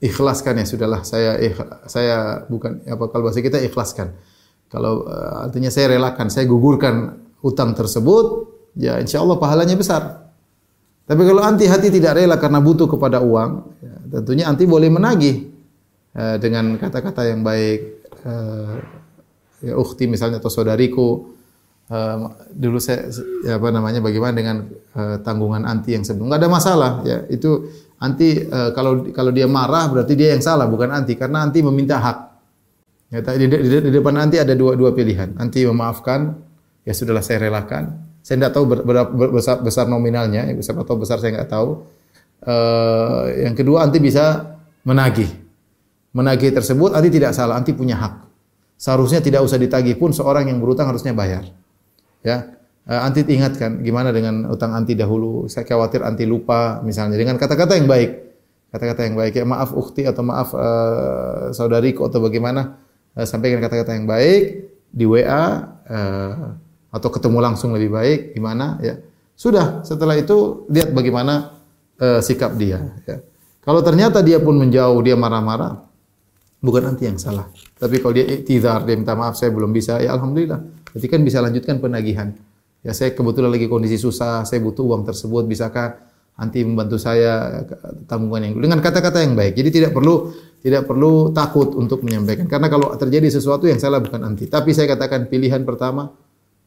ikhlaskan ya sudahlah saya ikh, saya bukan apa kalau bahasa kita ikhlaskan. Kalau uh, artinya saya relakan, saya gugurkan hutang tersebut, ya insya Allah pahalanya besar. Tapi kalau anti hati tidak rela karena butuh kepada uang, ya, tentunya anti boleh menagih uh, dengan kata-kata yang baik. Uh, ya misalnya atau saudariku, uh, dulu saya ya apa namanya bagaimana dengan uh, tanggungan anti yang sebelum nggak ada masalah ya itu anti uh, kalau kalau dia marah berarti dia yang salah bukan anti karena anti meminta hak Ya, di, di, di depan nanti ada dua dua pilihan. Nanti memaafkan, ya sudahlah saya relakan. Saya tidak tahu ber, ber, besar, besar nominalnya, ya, besar atau besar saya nggak tahu. Uh, yang kedua, nanti bisa menagih. Menagih tersebut, nanti tidak salah, nanti punya hak. Seharusnya tidak usah ditagih pun seorang yang berutang harusnya bayar. Ya, uh, anti ingatkan gimana dengan utang anti dahulu. Saya khawatir anti lupa misalnya dengan kata-kata yang baik. Kata-kata yang baik ya maaf ukti atau maaf uh, saudariku atau bagaimana uh, sampaikan kata-kata yang baik di WA uh, eh, atau ketemu langsung lebih baik gimana ya. Sudah, setelah itu lihat bagaimana uh, sikap dia ya. Kalau ternyata dia pun menjauh, dia marah-marah, bukan nanti yang salah. Tapi kalau dia iktidar, dia minta maaf saya belum bisa, ya alhamdulillah. Berarti kan bisa lanjutkan penagihan. Ya saya kebetulan lagi kondisi susah, saya butuh uang tersebut, bisakah anti membantu saya tanggungan yang dengan kata-kata yang baik. Jadi tidak perlu tidak perlu takut untuk menyampaikan. Karena kalau terjadi sesuatu yang salah bukan anti. Tapi saya katakan pilihan pertama,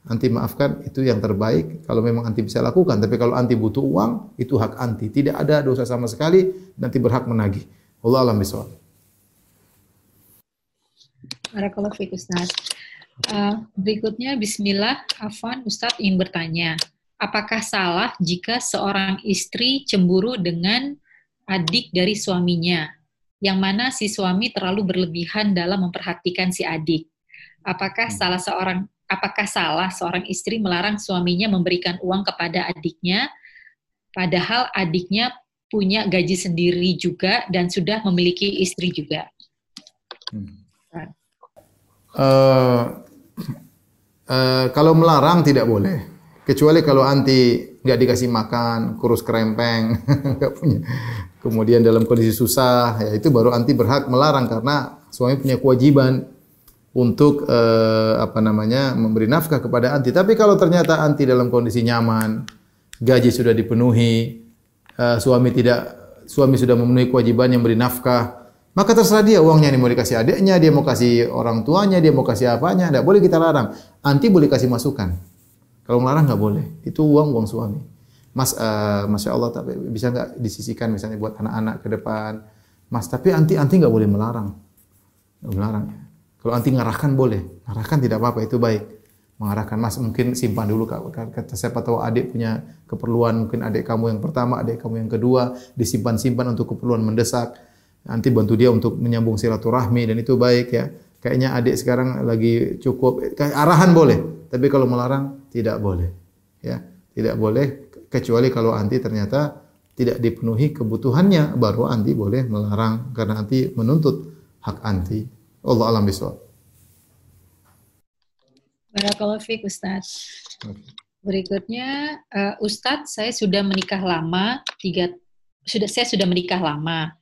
anti maafkan itu yang terbaik. Kalau memang anti bisa lakukan. Tapi kalau anti butuh uang, itu hak anti. Tidak ada dosa sama sekali, nanti berhak menagih. Allah alam bisawab. Barakallahu fiik Ustaz. Uh, berikutnya Bismillah, Afwan Ustadz ingin bertanya, apakah salah jika seorang istri cemburu dengan adik dari suaminya yang mana si suami terlalu berlebihan dalam memperhatikan si adik. Apakah hmm. salah seorang apakah salah seorang istri melarang suaminya memberikan uang kepada adiknya padahal adiknya punya gaji sendiri juga dan sudah memiliki istri juga? Hmm. Uh, uh, kalau melarang tidak boleh, kecuali kalau anti nggak dikasih makan, kurus kerempeng, (laughs) nggak punya kemudian dalam kondisi susah, ya itu baru anti berhak melarang karena suami punya kewajiban untuk eh, apa namanya memberi nafkah kepada anti. Tapi kalau ternyata anti dalam kondisi nyaman, gaji sudah dipenuhi, eh, suami tidak suami sudah memenuhi kewajiban yang memberi nafkah, maka terserah dia uangnya ini mau dikasih adiknya, dia mau kasih orang tuanya, dia mau kasih apanya, tidak boleh kita larang. Anti boleh kasih masukan. Kalau melarang nggak boleh. Itu uang uang suami. Mas, uh, masya Allah, tapi bisa nggak disisikan misalnya buat anak-anak ke depan, Mas. Tapi anti anti nggak boleh melarang, nggak melarang. Ya. Kalau anti ngarahkan boleh, ngarahkan tidak apa-apa itu baik. Mengarahkan Mas mungkin simpan dulu kata siapa tahu adik punya keperluan mungkin adik kamu yang pertama, adik kamu yang kedua disimpan-simpan untuk keperluan mendesak. Nanti bantu dia untuk menyambung silaturahmi dan itu baik ya. Kayaknya adik sekarang lagi cukup arahan boleh, tapi kalau melarang tidak boleh. Ya, tidak boleh kecuali kalau anti ternyata tidak dipenuhi kebutuhannya baru anti boleh melarang karena anti menuntut hak anti. Allah alam bisawab. Barakallahu fiik Ustaz. Berikutnya uh, Ustadz saya sudah menikah lama tiga sudah saya sudah menikah lama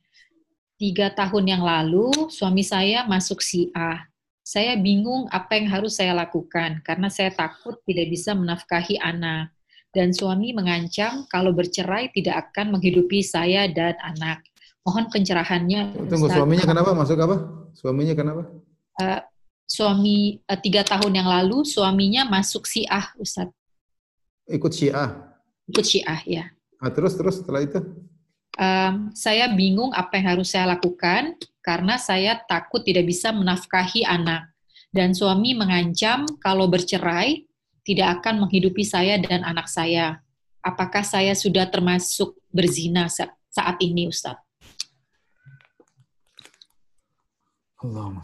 tiga tahun yang lalu suami saya masuk si A. Saya bingung apa yang harus saya lakukan karena saya takut tidak bisa menafkahi anak dan suami mengancam kalau bercerai tidak akan menghidupi saya dan anak. Mohon pencerahannya. Tunggu, Ustaz. suaminya kenapa? Masuk apa? Suaminya kenapa? Uh, suami uh, tiga tahun yang lalu suaminya masuk Syiah, Ustaz. Ikut Syiah? Ikut Syiah, ya. Nah, terus, terus setelah itu? Um, saya bingung apa yang harus saya lakukan karena saya takut tidak bisa menafkahi anak. Dan suami mengancam kalau bercerai tidak akan menghidupi saya dan anak saya. Apakah saya sudah termasuk berzina saat ini, Ustaz? Allah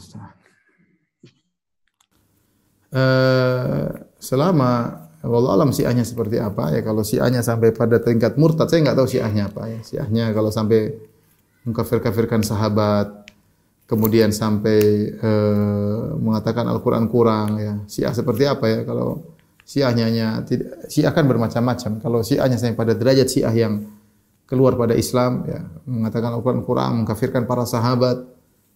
Uh, selama Allah alam siahnya seperti apa ya kalau siahnya sampai pada tingkat murtad saya nggak tahu siahnya apa ya siahnya kalau sampai mengkafir-kafirkan sahabat kemudian sampai uh, mengatakan Al-Quran kurang ya siah seperti apa ya kalau Syiahnya hanya tidak Syiah kan bermacam-macam. Kalau Syiahnya sampai pada derajat Syiah yang keluar pada Islam ya, mengatakan Al-Qur'an kurang, mengkafirkan para sahabat,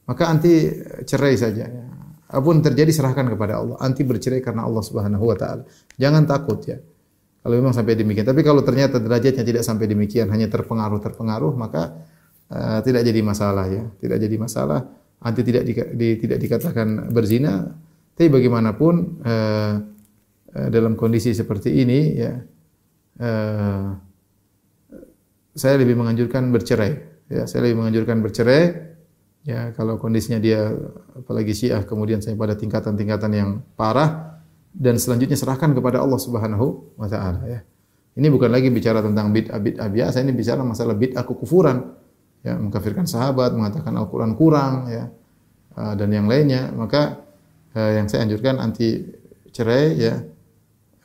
maka anti cerai saja ya. Apa pun terjadi serahkan kepada Allah. Anti bercerai karena Allah Subhanahu wa taala. Jangan takut ya. Kalau memang sampai demikian. Tapi kalau ternyata derajatnya tidak sampai demikian, hanya terpengaruh-terpengaruh, maka uh, tidak jadi masalah ya. Tidak jadi masalah. Anti tidak di, di, tidak dikatakan berzina. Tapi bagaimanapun uh, uh, dalam kondisi seperti ini ya, uh, saya lebih menganjurkan bercerai. Ya, saya lebih menganjurkan bercerai. Ya, kalau kondisinya dia apalagi Syiah kemudian saya pada tingkatan-tingkatan yang parah, dan selanjutnya serahkan kepada Allah Subhanahu wa taala ya. Ini bukan lagi bicara tentang bid'ah bid'ah biasa, ini bicara masalah bid'ah kekufuran. Ya, mengkafirkan sahabat, mengatakan Al-Qur'an kurang ya. Uh, dan yang lainnya, maka uh, yang saya anjurkan anti cerai ya.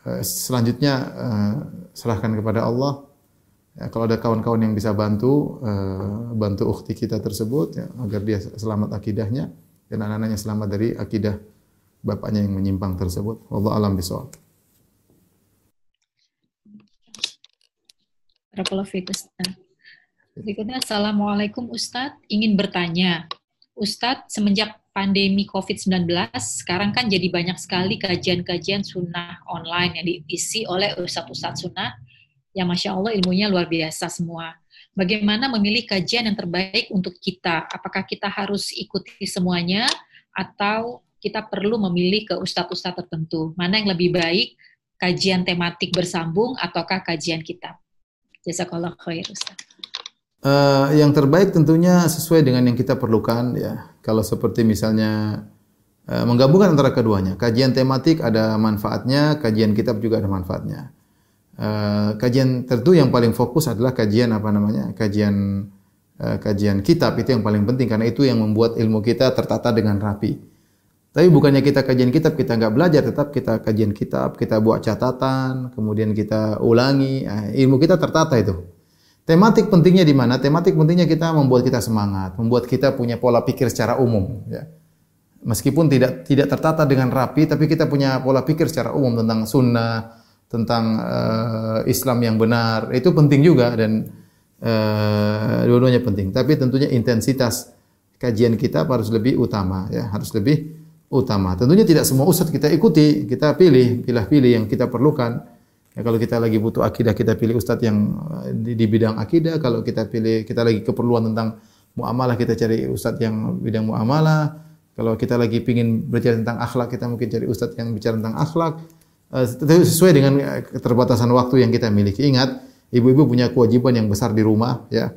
Uh, selanjutnya uh, serahkan kepada Allah. Ya, kalau ada kawan-kawan yang bisa bantu uh, bantu ukhti kita tersebut ya, agar dia selamat akidahnya dan anak-anaknya selamat dari akidah bapaknya yang menyimpang tersebut. Allah alam bisawab. Berikutnya, Assalamualaikum Ustadz. Ingin bertanya, Ustadz, semenjak pandemi COVID-19, sekarang kan jadi banyak sekali kajian-kajian sunnah online yang diisi oleh Ustadz-Ustadz sunnah, yang Masya Allah ilmunya luar biasa semua. Bagaimana memilih kajian yang terbaik untuk kita? Apakah kita harus ikuti semuanya, atau kita perlu memilih ke ustadz-ustadz tertentu. Mana yang lebih baik, kajian tematik bersambung ataukah kajian kitab? Jazakallah khair Ustaz. Uh, yang terbaik tentunya sesuai dengan yang kita perlukan ya. Kalau seperti misalnya uh, menggabungkan antara keduanya. Kajian tematik ada manfaatnya, kajian kitab juga ada manfaatnya. Uh, kajian tentu yang paling fokus adalah kajian apa namanya? Kajian uh, kajian kitab itu yang paling penting karena itu yang membuat ilmu kita tertata dengan rapi. Tapi bukannya kita kajian kitab, kita nggak belajar, tetap kita kajian kitab, kita buat catatan, kemudian kita ulangi, nah, ilmu kita tertata itu. Tematik pentingnya di mana? Tematik pentingnya kita membuat kita semangat, membuat kita punya pola pikir secara umum. Ya. Meskipun tidak tidak tertata dengan rapi, tapi kita punya pola pikir secara umum tentang sunnah, tentang uh, Islam yang benar. Itu penting juga dan uh, dua-duanya penting. Tapi tentunya intensitas kajian kita harus lebih utama, ya harus lebih utama. Tentunya tidak semua ustadz kita ikuti, kita pilih, pilih-pilih yang kita perlukan. Ya, kalau kita lagi butuh akidah, kita pilih ustadz yang eh, di, di bidang akidah. Kalau kita pilih, kita lagi keperluan tentang muamalah, kita cari ustadz yang bidang muamalah. Kalau kita lagi pingin bicara tentang akhlak, kita mungkin cari ustadz yang bicara tentang akhlak. Eh, sesuai dengan eh, keterbatasan waktu yang kita miliki. Ingat, ibu-ibu punya kewajiban yang besar di rumah, ya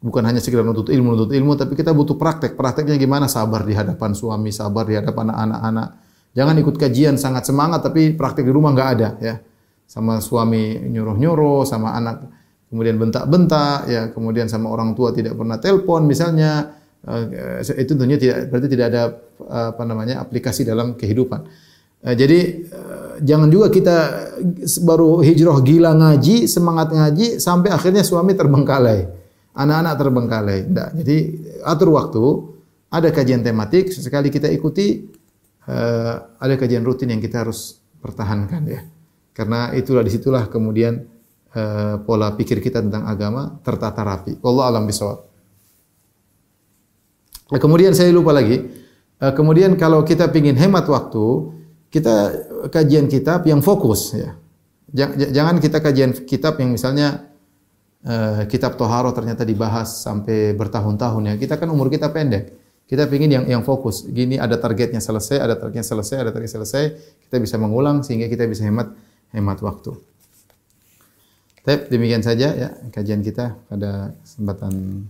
bukan hanya sekedar menuntut ilmu, menuntut ilmu, tapi kita butuh praktek. Prakteknya gimana? Sabar di hadapan suami, sabar di hadapan anak-anak. Jangan ikut kajian sangat semangat, tapi praktek di rumah nggak ada, ya. Sama suami nyuruh-nyuruh, sama anak kemudian bentak-bentak, ya, kemudian sama orang tua tidak pernah telepon, misalnya. Uh, itu tentunya tidak berarti tidak ada uh, apa namanya aplikasi dalam kehidupan. Uh, jadi uh, jangan juga kita baru hijrah gila ngaji, semangat ngaji sampai akhirnya suami terbengkalai anak-anak terbengkalai. Tidak. Jadi atur waktu, ada kajian tematik, sesekali kita ikuti, uh, ada kajian rutin yang kita harus pertahankan ya. Karena itulah di situlah kemudian uh, pola pikir kita tentang agama tertata rapi. Allah alam bisawab. Nah, kemudian saya lupa lagi. Uh, kemudian kalau kita ingin hemat waktu, kita kajian kitab yang fokus ya. Jangan kita kajian kitab yang misalnya uh, kitab Toharo ternyata dibahas sampai bertahun-tahun ya. Kita kan umur kita pendek. Kita ingin yang yang fokus. Gini ada targetnya selesai, ada targetnya selesai, ada target selesai. Kita bisa mengulang sehingga kita bisa hemat hemat waktu. Tapi demikian saja ya kajian kita pada kesempatan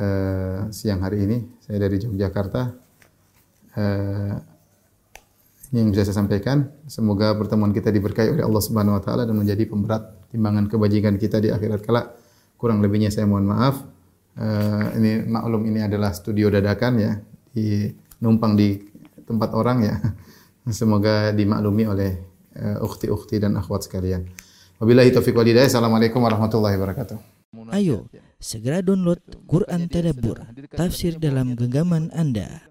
uh, siang hari ini. Saya dari Yogyakarta. Uh, ini yang bisa saya sampaikan. Semoga pertemuan kita diberkahi oleh Allah Subhanahu wa taala dan menjadi pemberat timbangan kebajikan kita di akhirat kelak. Kurang lebihnya saya mohon maaf. Uh, ini maklum ini adalah studio dadakan ya, di numpang di tempat orang ya. (laughs) Semoga dimaklumi oleh uh, ukhti-ukhti dan akhwat sekalian. Wabillahi taufiq wal hidayah. Assalamualaikum warahmatullahi wabarakatuh. Ayo, segera download Quran Tadabbur, tafsir dalam genggaman Anda.